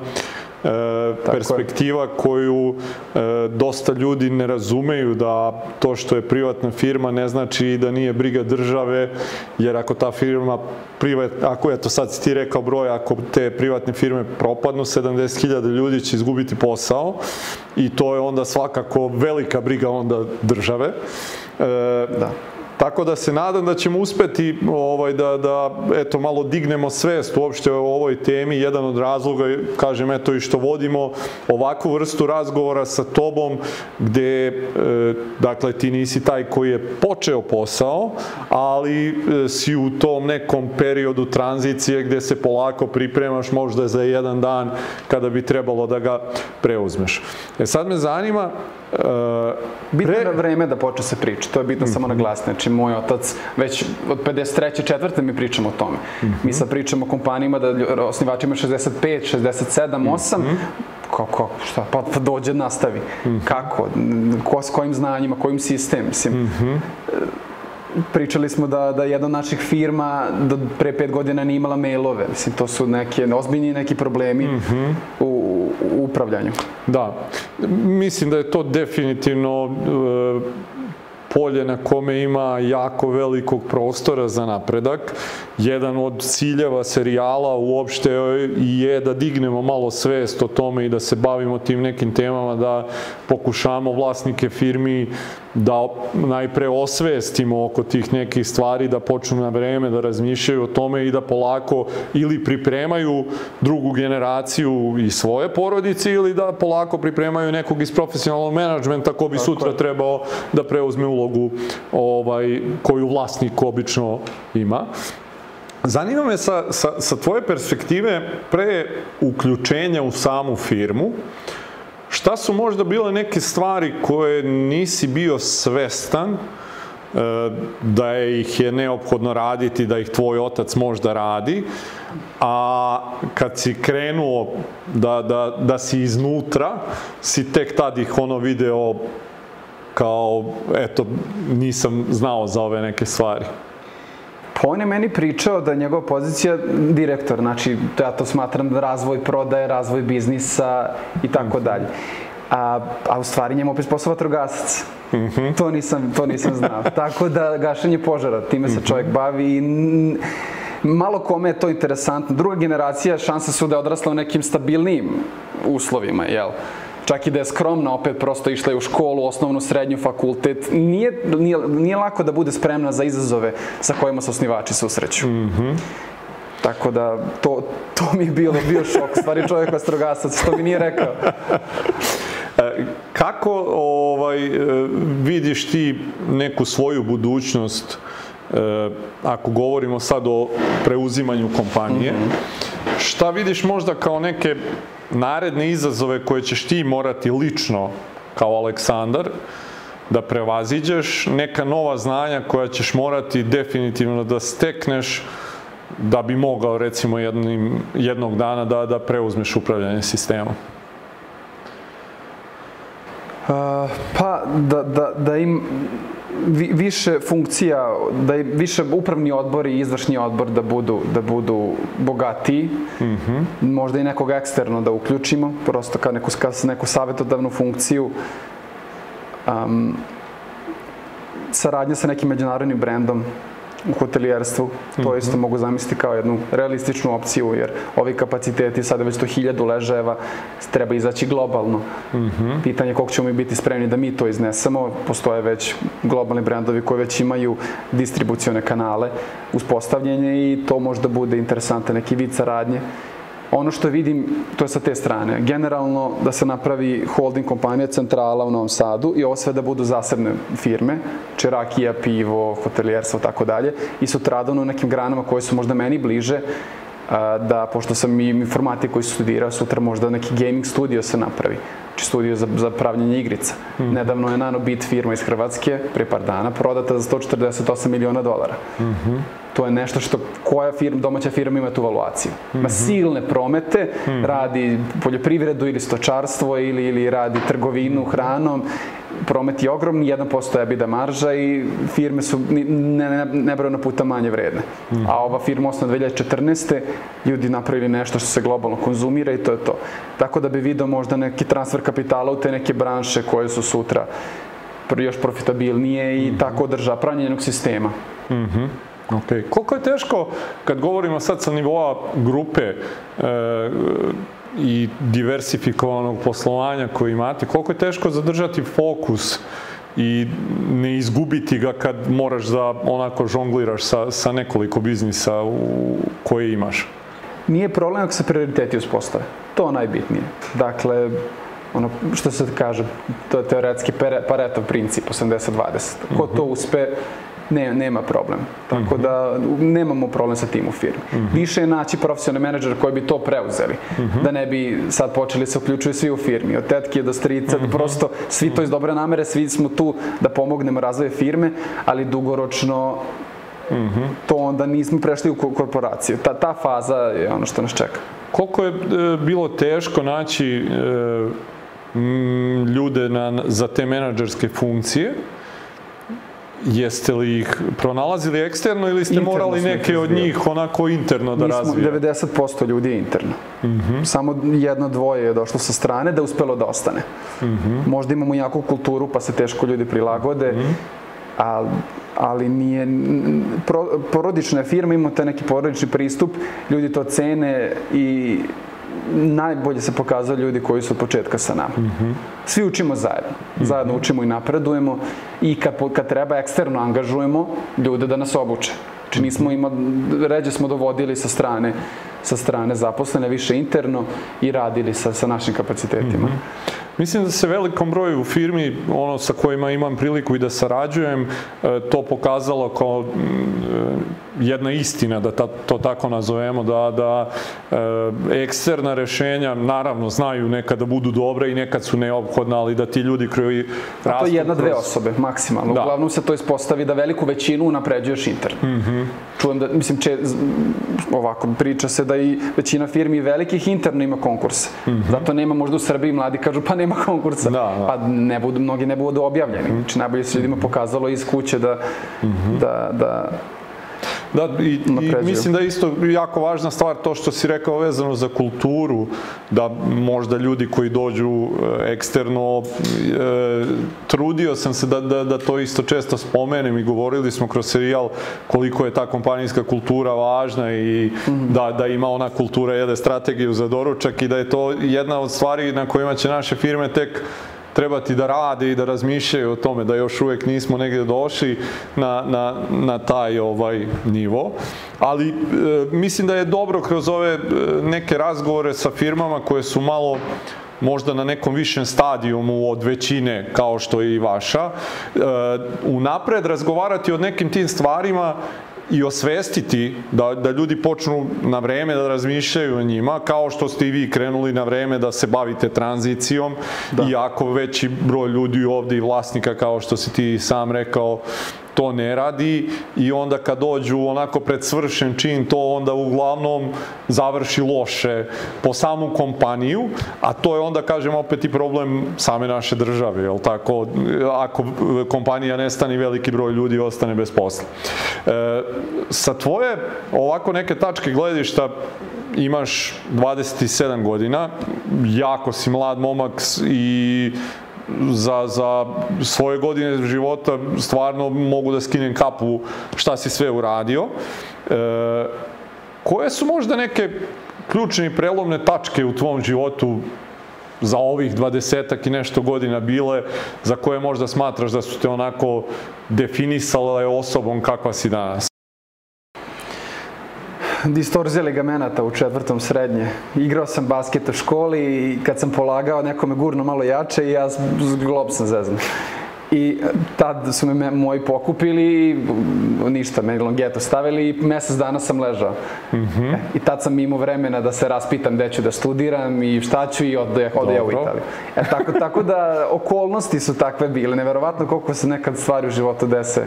A: perspektiva koju e, dosta ljudi ne razumeju da to što je privatna firma ne znači da nije briga države, jer ako ta firma privat, ako je to sad si ti rekao broj, ako te privatne firme propadnu, 70.000 ljudi će izgubiti posao i to je onda svakako velika briga onda države. E, da. Tako da se nadam da ćemo uspeti ovaj, da, da eto, malo dignemo svest uopšte o ovoj temi. Jedan od razloga, kažem, eto i što vodimo ovakvu vrstu razgovora sa tobom, gde, e, dakle, ti nisi taj koji je počeo posao, ali e, si u tom nekom periodu tranzicije gde se polako pripremaš možda za jedan dan kada bi trebalo da ga preuzmeš. E sad me zanima,
B: bitno pre... je vreme da počne se priča, to je bitno mm -hmm. samo naglasiti. Znači, moj otac već od 53. četvrte mi pričamo o tome. Mm -hmm. Mi sad pričamo o kompanijima da osnivači imaju 65, 67, 8, mm -hmm. kako, šta, pa, pa dođe, nastavi. Mm -hmm. Kako, ko, s kojim znanjima, kojim sistem, mislim. Mm -hmm pričali smo da, da jedna od naših firma do pre pet godina nije imala mailove. Mislim, to su neke ozbiljni neki problemi mm -hmm. u, u upravljanju.
A: Da, mislim da je to definitivno e, polje na kome ima jako velikog prostora za napredak. Jedan od ciljeva serijala uopšte je da dignemo malo svest o tome i da se bavimo tim nekim temama, da pokušamo vlasnike firmi da najpre osvestimo oko tih nekih stvari, da počnu na vreme da razmišljaju o tome i da polako ili pripremaju drugu generaciju i svoje porodice ili da polako pripremaju nekog iz profesionalnog menadžmenta ko bi Tako sutra je. trebao da preuzme ulogu ovaj, koju vlasnik obično ima. Zanima me sa, sa, sa tvoje perspektive pre uključenja u samu firmu, Šta su možda bile neke stvari koje nisi bio svestan e, da ih je neophodno raditi, da ih tvoj otac možda radi, a kad si krenuo da, da, da si iznutra, si tek tad ih ono video kao, eto, nisam znao za ove neke stvari.
B: On je meni pričao da je njegova pozicija direktor, znači ja to smatram da razvoj prodaje, razvoj biznisa i tako dalje. A, a u stvari njemu opet posao vatrogasac. Mm -hmm. to, nisam, to nisam znao. *laughs* Tako da gašenje požara, time se čovjek bavi i malo kome je to interesantno. Druga generacija, šanse su da je odrasla u nekim stabilnijim uslovima, jel? Čak i da je skromna, opet prosto išla je u školu, osnovnu, srednju, fakultet. Nije, nije, nije lako da bude spremna za izazove sa kojima se osnivači susreću. Mm -hmm. Tako da, to, to mi je bilo, bio šok. Stvari čovjek vastrogasac, što mi nije rekao.
A: E, kako ovaj, e, vidiš ti neku svoju budućnost, e, ako govorimo sad o preuzimanju kompanije, mm -hmm. šta vidiš možda kao neke naredne izazove koje ćeš ti morati lično kao Aleksandar da prevaziđeš, neka nova znanja koja ćeš morati definitivno da stekneš da bi mogao recimo jednim, jednog dana da, da preuzmeš upravljanje sistemom?
B: Uh, pa da, da, da im vi, više funkcija, da je više upravni odbor i izvršni odbor da budu, da budu bogatiji, mm -hmm. možda i nekog eksterno da uključimo, prosto kao neku, kao neku savjetodavnu funkciju. Um, saradnja sa nekim međunarodnim brendom, u hotelijerstvu. To isto mhm. mogu zamisliti kao jednu realističnu opciju, jer ovi kapaciteti sada već to hiljadu ležajeva treba izaći globalno. Mm -hmm. Pitanje koliko ćemo mi biti spremni da mi to iznesemo. Postoje već globalni brendovi koji već imaju distribucione kanale uspostavljenje i to možda bude interesantan neki vid saradnje Ono što vidim, to je sa te strane. Generalno da se napravi holding kompanija centrala u Novom Sadu i ovo sve da budu zasebne firme, čerakija, pivo, hotelijerstvo, tako dalje, i sutradan u nekim granama koje su možda meni bliže, da, pošto sam i informatik koji studirao, sutra možda neki gaming studio se napravi. Znači studio za, za pravljenje igrica. Mm. Nedavno je Nanobit firma iz Hrvatske, pre par dana, prodata za 148 miliona dolara. Mm -hmm. To je nešto što koja firma, domaća firma ima tu valuaciju. Mm -hmm. Ima silne promete, mm -hmm. radi poljoprivredu ili stočarstvo ili, ili radi trgovinu hranom promet je ogromni, 1% ebida marža i firme su ne, ne, nebrojno puta manje vredne. Mm. A ova firma osnovna 2014. ljudi napravili nešto što se globalno konzumira i to je to. Tako da bi video možda neki transfer kapitala u te neke branše koje su sutra još profitabilnije i mm -hmm. tako održa pranje sistema.
A: Mm -hmm. Ok. Koliko je teško, kad govorimo sad sa nivoa grupe e, i diversifikovanog poslovanja koji imate, koliko je teško zadržati fokus i ne izgubiti ga kad moraš da onako žongliraš sa, sa nekoliko biznisa u, koje imaš?
B: Nije problem ako se prioriteti uspostave. To je najbitnije. Dakle, ono što se kaže, to je teoretski Pareto princip 80-20. Ko to uspe, ne, nema problem. Tako da nemamo problem sa tim u firmi. Više je naći profesionalne menadžere koji bi to preuzeli. Da ne bi sad počeli se uključuju svi u firmi. Od tetke do strica, prosto svi to iz dobre namere, svi smo tu da pomognemo razvoju firme, ali dugoročno Mm -hmm. to onda nismo prešli u korporaciju. Ta, ta faza je ono što nas čeka.
A: Koliko je e, bilo teško naći e, m, ljude na, za te menadžerske funkcije? Jeste li ih pronalazili eksterno ili ste interno morali neke od njih onako interno da razvije?
B: Mi smo 90% ljudi je interno. Mm -hmm. Samo jedno dvoje je došlo sa strane da je uspelo da ostane. Mm -hmm. Možda imamo jaku kulturu pa se teško ljudi prilagode, mm -hmm. ali ali nije, pro, porodične firme imaju taj neki porodični pristup, ljudi to cene i najbolje se pokazao ljudi koji su od početka sa nama. Mm -hmm. Svi učimo zajedno. Zajedno mm -hmm. učimo i napredujemo i kad, kad treba eksterno angažujemo ljude da nas obuče. Znači nismo ima, ređe smo dovodili sa strane, sa strane zaposlene, više interno i radili sa, sa našim kapacitetima. Mm -hmm.
A: Mislim da se velikom broju u firmi, ono sa kojima imam priliku i da sarađujem, e, to pokazalo kao e, jedna istina, da ta, to tako nazovemo, da, da e, eksterna rešenja, naravno, znaju nekad da budu dobre i nekad su neophodna, ali da ti ljudi koji
B: rastu... A to je jedna, dve osobe, maksimalno. Da. Uglavnom se to ispostavi da veliku većinu unapređuješ interno. Mm -hmm. Čujem da, mislim, če, ovako, priča se da i većina firmi velikih interno ima konkurse. Mm -hmm. Zato nema možda u Srbiji mladi kažu, pa nema konkursa. Da, da. Pa ne budu, mnogi ne budu objavljeni. Znači, najbolje se ljudima pokazalo iz kuće da, mm -hmm. da, da
A: Da, i, i mislim da je isto jako važna stvar to što si rekao vezano za kulturu, da možda ljudi koji dođu e, eksterno, e, trudio sam se da, da, da to isto često spomenem i govorili smo kroz serijal koliko je ta kompanijska kultura važna i mm da, da ima ona kultura jede strategiju za doručak i da je to jedna od stvari na kojima će naše firme tek trebati da rade i da razmišljaju o tome da još uvek nismo negde došli na, na, na taj ovaj nivo. Ali e, mislim da je dobro kroz ove e, neke razgovore sa firmama koje su malo možda na nekom višem stadijumu od većine kao što je i vaša, e, unapred razgovarati o nekim tim stvarima i osvestiti da, da ljudi počnu na vreme da razmišljaju o njima, kao što ste i vi krenuli na vreme da se bavite tranzicijom, da. iako veći broj ljudi ovde i vlasnika, kao što si ti sam rekao, to ne radi i onda kad dođu onako pred svršen čin to onda uglavnom završi loše po samu kompaniju, a to je onda kažem opet i problem same naše države, jel tako? Ako kompanija nestane veliki broj ljudi ostane bez posla. E, sa tvoje ovako neke tačke gledišta imaš 27 godina, jako si mlad momak i za, za svoje godine života stvarno mogu da skinem kapu šta si sve uradio. E, koje su možda neke ključne i prelomne tačke u tvom životu za ovih dvadesetak i nešto godina bile, za koje možda smatraš da su te onako definisale osobom kakva si danas?
B: Distorzija ligamenata u četvrtom srednje. Igrao sam basket u školi i kad sam polagao, neko me gurno malo jače i ja glob sam zezan. I tad su me moji pokupili i ništa, me longeto stavili i mesec dana sam ležao. Mm -hmm. e, I tad sam imao vremena da se raspitam gde ću da studiram i šta ću i ode, ode ja u Italiju. E, tako, tako da okolnosti su takve bile. Neverovatno koliko se nekad stvari u životu dese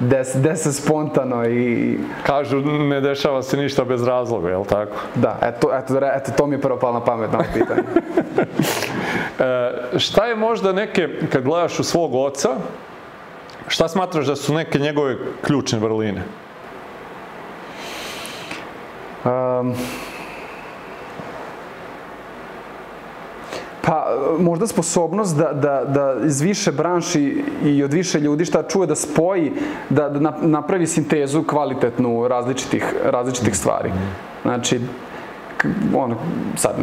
B: des, dese spontano i...
A: Kažu, ne dešava se ništa bez razloga, je li tako?
B: Da, eto, eto, eto to mi je prvo palo na pamet na pitanje. *laughs*
A: e, šta je možda neke, kad gledaš u svog oca, šta smatraš da su neke njegove ključne vrline?
B: Um, Pa, možda sposobnost da, da, da iz više branši i od više ljudi šta čuje da spoji, da, da napravi sintezu kvalitetnu različitih, različitih stvari. Znači, ono, sad,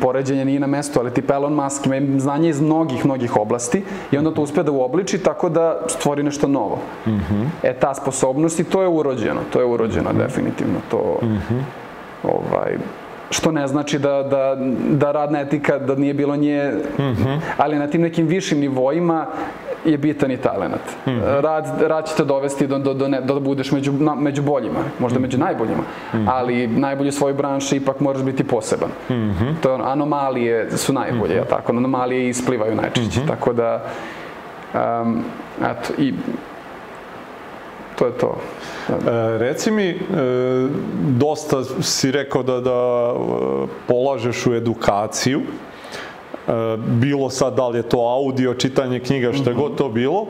B: poređenje nije na mestu, ali tipa Elon Musk ima znanje iz mnogih, mnogih oblasti i onda to uspe da uobliči tako da stvori nešto novo. Mm -hmm. E, ta sposobnost i to je urođeno, to je urođeno mm -hmm. definitivno. To, mm -hmm. ovaj, što ne znači da, da, da radna etika, da nije bilo nje, mm -hmm. ali na tim nekim višim nivoima je bitan i talent. Mm -hmm. Rad, rad će te dovesti do, do, do, ne, do da budeš među, na, među boljima, možda mm -hmm. među najboljima, mm -hmm. ali najbolji u svojoj branši ipak moraš biti poseban. Mm -hmm. To je ono, anomalije su najbolje, mm -hmm. tako? Anomalije isplivaju najčešće, mm -hmm. tako da um, eto, i to je to.
A: E, reci mi, e, dosta si rekao da, da e, polažeš u edukaciju, e, bilo sad da li je to audio, čitanje knjiga, što je mm -hmm. god to bilo.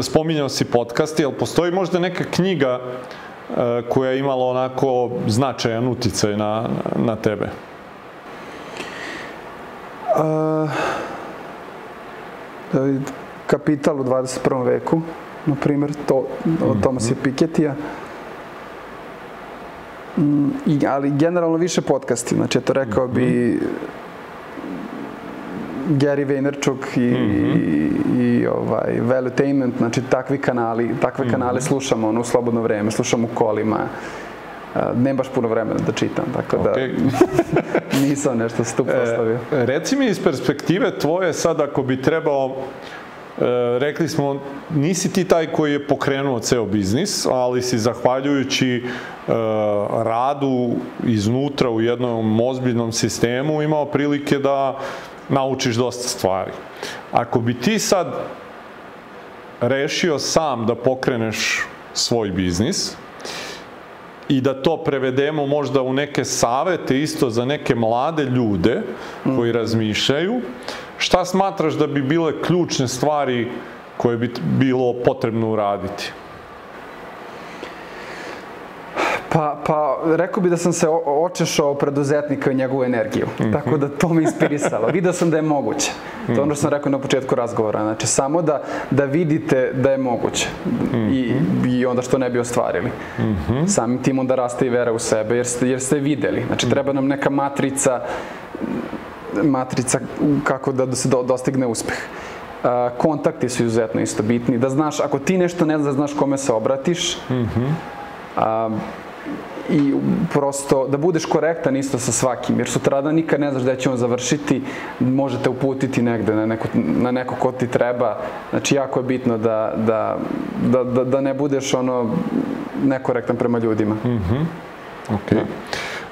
A: Spominjao si podcast, jel postoji možda neka knjiga e, koja je imala onako značajan uticaj na, na tebe?
B: Uh, kapital u 21. veku na primjer, to, od mhm. Tomasa Piketija. Mm, I, ali generalno više podcasti, znači to rekao bi mhm. Gary Vaynerchuk i, mm -hmm. i, i ovaj, Valuetainment, znači takvi kanali, takve mm -hmm. kanale slušamo ono, u slobodno vreme, slušam u kolima. Uh, nemam baš puno vremena da čitam, tako da okay. *laughs* nisam nešto stup postavio.
A: E, reci mi iz perspektive tvoje sad ako bi trebao E, rekli smo, nisi ti taj koji je pokrenuo ceo biznis, ali si zahvaljujući e, radu iznutra u jednom ozbiljnom sistemu imao prilike da naučiš dosta stvari. Ako bi ti sad rešio sam da pokreneš svoj biznis i da to prevedemo možda u neke savete isto za neke mlade ljude koji razmišljaju, Šta smatraš da bi bile ključne stvari koje bi bilo potrebno uraditi?
B: Pa, pa, rekao bi da sam se očešao preduzetnika i njegovu energiju. Mm -hmm. Tako da to me inspirisalo. Vidio sam da je moguće. To je ono što sam rekao na početku razgovora. Znači, samo da, da vidite da je moguće. Mm -hmm. I, I onda što ne bi ostvarili. Mm -hmm. Samim tim onda raste i vera u sebe, jer ste, jer ste videli. Znači, treba nam neka matrica matrica kako da se dostigne uspeh. Kontakti su izuzetno isto bitni. Da znaš, ako ti nešto ne znaš, da znaš kome se obratiš. Mm -hmm. a, i prosto da budeš korektan isto sa svakim, jer sutradan nikad ne znaš gde će on završiti, možete uputiti negde na neko, na neko ko ti treba. Znači, jako je bitno da, da, da, da, da ne budeš ono nekorektan prema ljudima. Mm
A: -hmm. Okay. Da.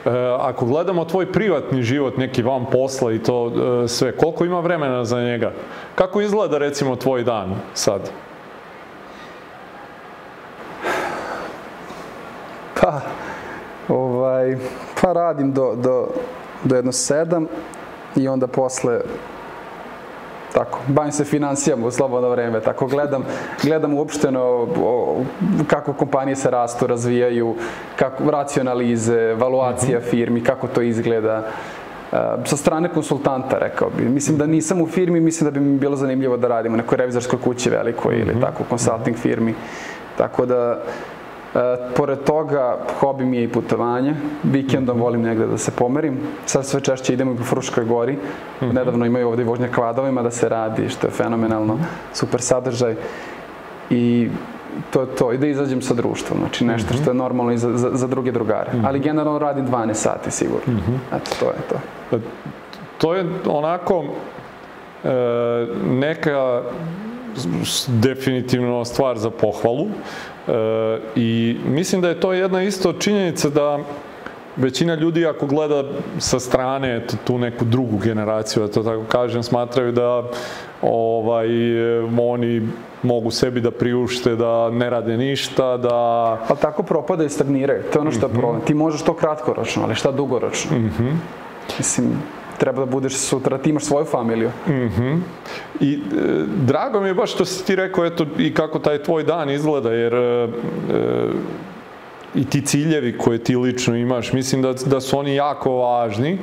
A: E, ako gledamo tvoj privatni život, neki van posla i to e, sve, koliko ima vremena za njega? Kako izgleda recimo tvoj dan sad?
B: Pa, ovaj, pa radim do, do, do jedno sedam i onda posle tako, bavim se financijama u slobodno vreme, tako gledam, gledam uopšteno o, kako kompanije se rastu, razvijaju, kako, racionalize, evaluacija mm -hmm. firmi, kako to izgleda. Uh, sa strane konsultanta, rekao bi. Mislim da nisam u firmi, mislim da bi mi bilo zanimljivo da radimo u nekoj revizorskoj kući velikoj ili mhm. tako, consulting firmi. Tako da, E, pored toga, hobi mi je i putovanje. Vikendom mm -hmm. volim negde da se pomerim. Sad sve češće idemo po Fruškoj gori. Mm -hmm. Nedavno imaju ovde i vožnja kvadovima da se radi, što je fenomenalno. Super sadržaj. I to je to. I da izađem sa društvom. Znači nešto što je mhm. normalno i za, za, za druge drugare. Mm -hmm. Ali generalno radim 12 sati sigurno. Mm -hmm. Eto, to je to. Pa,
A: to je onako e, neka definitivno stvar za pohvalu. I mislim da je to jedna isto činjenica da većina ljudi ako gleda sa strane tu neku drugu generaciju, da to tako kažem, smatraju da ovaj, oni mogu sebi da priušte, da ne rade ništa, da...
B: Ali tako propada i stagniraju. To je ono što je problem. Ti možeš to kratkoročno, ali šta dugoročno? Mislim, treba da budeš sutra, ti imaš svoju familiju.
A: I e, drago mi je baš što si ti rekao eto, i kako taj tvoj dan izgleda, jer e, e, i ti ciljevi koje ti lično imaš, mislim da, da su oni jako važni,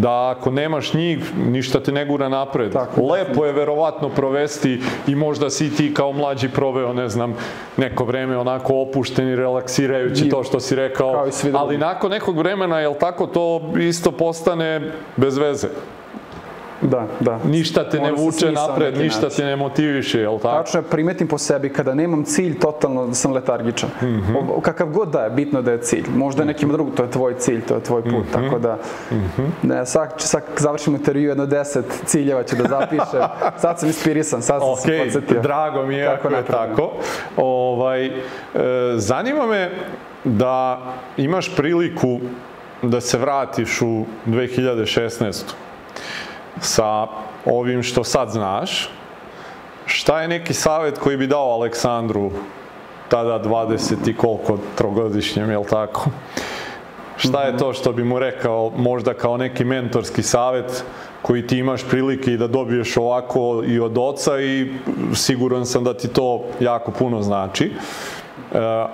A: da ako nemaš njih, ništa te ne gura napred.
B: Tako,
A: Lepo je verovatno provesti i možda si ti kao mlađi proveo, ne znam, neko vreme onako opušten i relaksirajući
B: I-
A: to što si rekao, ali nakon nekog vremena, jel tako, to isto postane bez veze.
B: Da, da.
A: Ništa te ne
B: se
A: vuče napred, ništa
B: način.
A: te ne motiviše, jel tako?
B: Tačno je, primetim po sebi, kada nemam cilj, totalno da sam letargičan.
A: Mhm.
B: O- Kakav god da je, bitno da je cilj. Možda je nekim drugom, to je tvoj cilj, to je tvoj put,
A: Mhm.
B: tako da... Ne, sad, sad završimo intervju, jedno deset ciljeva ću da zapišem. *laughs* Sad sam inspirisan, sad sam se
A: Ok,
B: podsjetio.
A: drago mi je
B: Kako
A: ako je tako. Ovaj, e, zanima me da imaš priliku da se vratiš u 2016. sa ovim što sad znaš. Šta je neki savjet koji bi dao Aleksandru tada 20 i koliko trogodišnjem, jel tako? Šta je to što bi mu rekao možda kao neki mentorski savjet koji ti imaš prilike i da dobiješ ovako i od oca i siguran sam da ti to jako puno znači. E,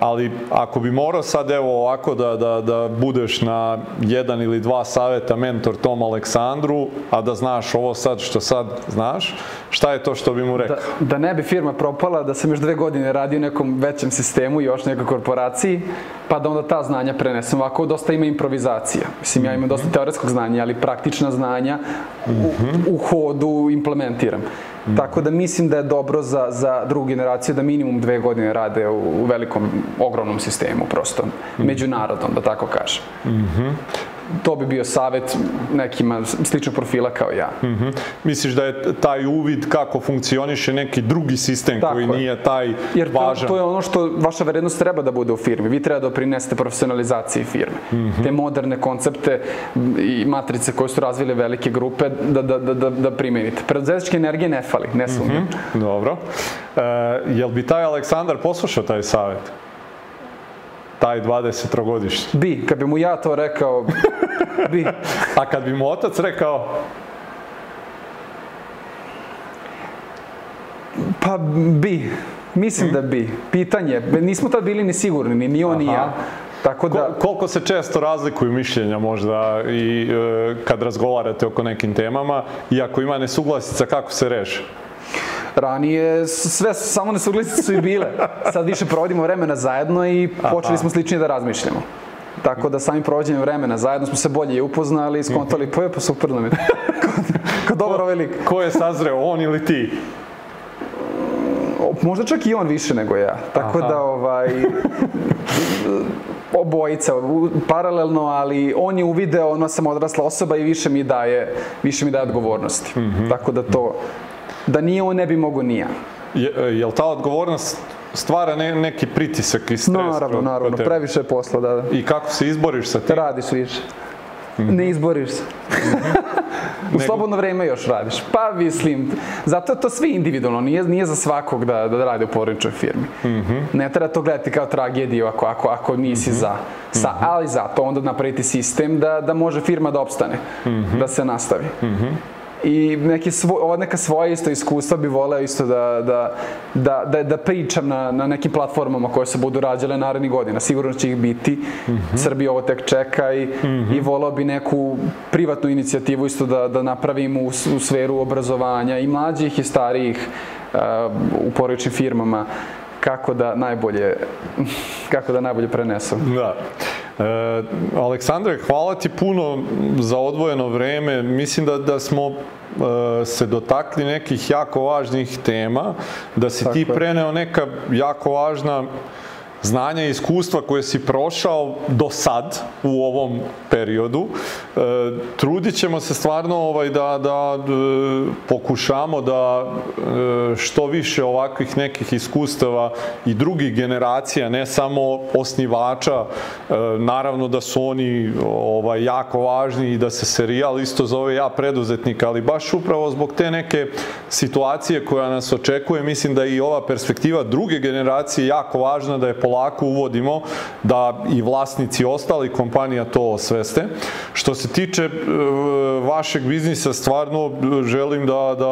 A: ali ako bi morao sad evo ovako da, da, da budeš na jedan ili dva saveta mentor tom Aleksandru, a da znaš ovo sad što sad znaš, šta je to što bi mu rekao?
B: Da, da ne bi firma propala, da sam još dve godine radio u nekom većem sistemu i još nekoj korporaciji, pa da onda ta znanja prenesem. Ovako dosta ima improvizacija. Mislim, ja imam dosta teoretskog znanja, ali praktična znanja u, u hodu implementiram. Tako da mislim da je dobro za, za drugu generaciju da minimum dve godine rade u, u velikom, ogromnom sistemu prosto, međunarodnom, da tako kažem. To bi bio savjet nekima sličnog profila kao ja.
A: Mhm. Misliš da je taj uvid kako funkcioniše neki drugi sistem
B: Tako
A: koji
B: je.
A: nije taj
B: Jer to,
A: važan?
B: to je ono što vaša vrednost treba da bude u firmi. Vi treba da doprinesete profesionalizaciji firme.
A: Mhm.
B: Te moderne koncepte i matrice koje su razvile velike grupe da, da, da, da, da primenite. Preduzetničke energije ne fali, ne sumnjam.
A: Dobro. E, jel bi taj Aleksandar poslušao taj savjet? Taj 23-godišnji.
B: Bi, kad bi mu ja to rekao, bi. *laughs*
A: A kad bi mu otac rekao,
B: Pa bi. Mislim da bi. Pitanje. Nismo tad bili ni sigurni, ni, ni on ni
A: Aha.
B: ja. Tako da,
A: Ko- koliko se često razlikuju mišljenja možda i e, kad razgovarate oko nekim temama i ako ima nesuglasica kako se reše?
B: Ranije sve samo nesuglasice su i bile. Sad više provodimo vremena zajedno i počeli smo sličnije da razmišljamo. Tako da samim provođenjem vremena zajedno smo se bolje upoznali i skontali, pa je pa super nam je. *laughs* Kao dobar ovaj lik.
A: Ko je sazreo, on ili ti?
B: Možda čak i on više nego ja. Tako
A: Aha.
B: da ovaj obojica paralelno, ali on je uvideo, ono sam odrasla osoba i više mi daje, više mi daje odgovornosti. Tako da to, da nije on ne bi mogo ni ja.
A: Je, e, jel ta odgovornost stvara ne- neki pritisak i stres?
B: Naravno, naravno, previše je posla, da, da.
A: I kako se izboriš sa tim?
B: Radiš više. Ne izboriš se. *laughs* U slobodno vreme još radiš. Pa mislim, zato je to sve individualno, nije, nije za svakog da, da radi u porodičnoj firmi. Ne treba to gledati kao tragediju ako, ako, ako nisi za. Sa, ali zato onda napraviti sistem da, da može firma da opstane, da se nastavi. I neki svoj, ova neka svoja isto iskustva bi voleo isto da, da, da, da, da pričam na, na nekim platformama koje se budu rađale narednih godina. Sigurno će ih biti. Srbija ovo tek čeka i, i voleo bi neku privatnu inicijativu isto da, da napravim u, u sferu obrazovanja i mlađih i starijih uh, u porodičnim firmama kako da najbolje *laughs* kako da najbolje prenesu.
A: Da. E, Aleksandre, hvala ti puno za odvojeno vreme. Mislim da, da smo se dotakli nekih jako važnih tema, da si ti
B: Tako je.
A: preneo neka jako važna znanja i iskustva koje si prošao do sad u ovom periodu. E, trudit ćemo se stvarno ovaj, da, da pokušamo da što više ovakvih nekih iskustava i drugih generacija, ne samo osnivača, naravno da su oni ovaj, jako važni i da se serijal isto zove ja preduzetnik, ali baš upravo zbog te neke situacije koja nas očekuje, mislim da i ova perspektiva druge generacije jako važna da je polako uvodimo, da i vlasnici ostali kompanija to osveste. Što se tiče e, vašeg biznisa, stvarno želim da, da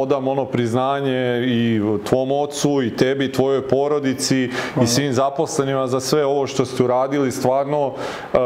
A: odam ono priznanje i tvom ocu i tebi, tvojoj porodici i svim zaposlenima za sve ovo što ste uradili. Stvarno, e,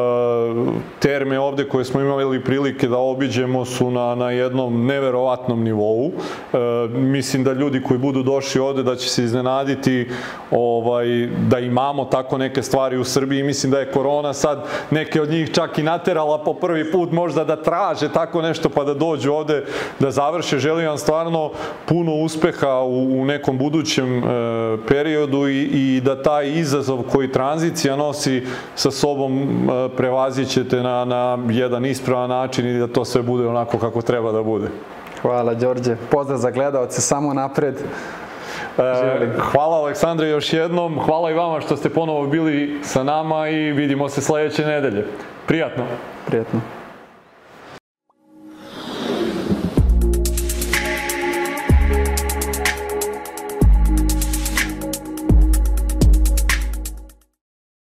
A: terme ovde koje smo imali prilike da obiđemo su na, na jednom neverovatnom nivou. E, mislim da ljudi koji budu došli ovde da će se iznenaditi ovaj, da imamo tako neke stvari u Srbiji. Mislim da je korona sad neke od njih čak i naterala po prvi put možda da traže tako nešto pa da dođu ovde da završe. Želim vam stvarno puno uspeha u, u nekom budućem e, periodu i, i da taj izazov koji tranzicija nosi sa sobom e, prevazićete na, na jedan ispravan način i da to sve bude onako kako treba da bude.
B: Hvala, Đorđe. Pozdrav za gledalce, samo napred.
A: E, hvala Aleksandre još jednom, hvala i vama što ste ponovo bili sa nama i vidimo se sledeće nedelje. Prijatno.
B: Prijatno.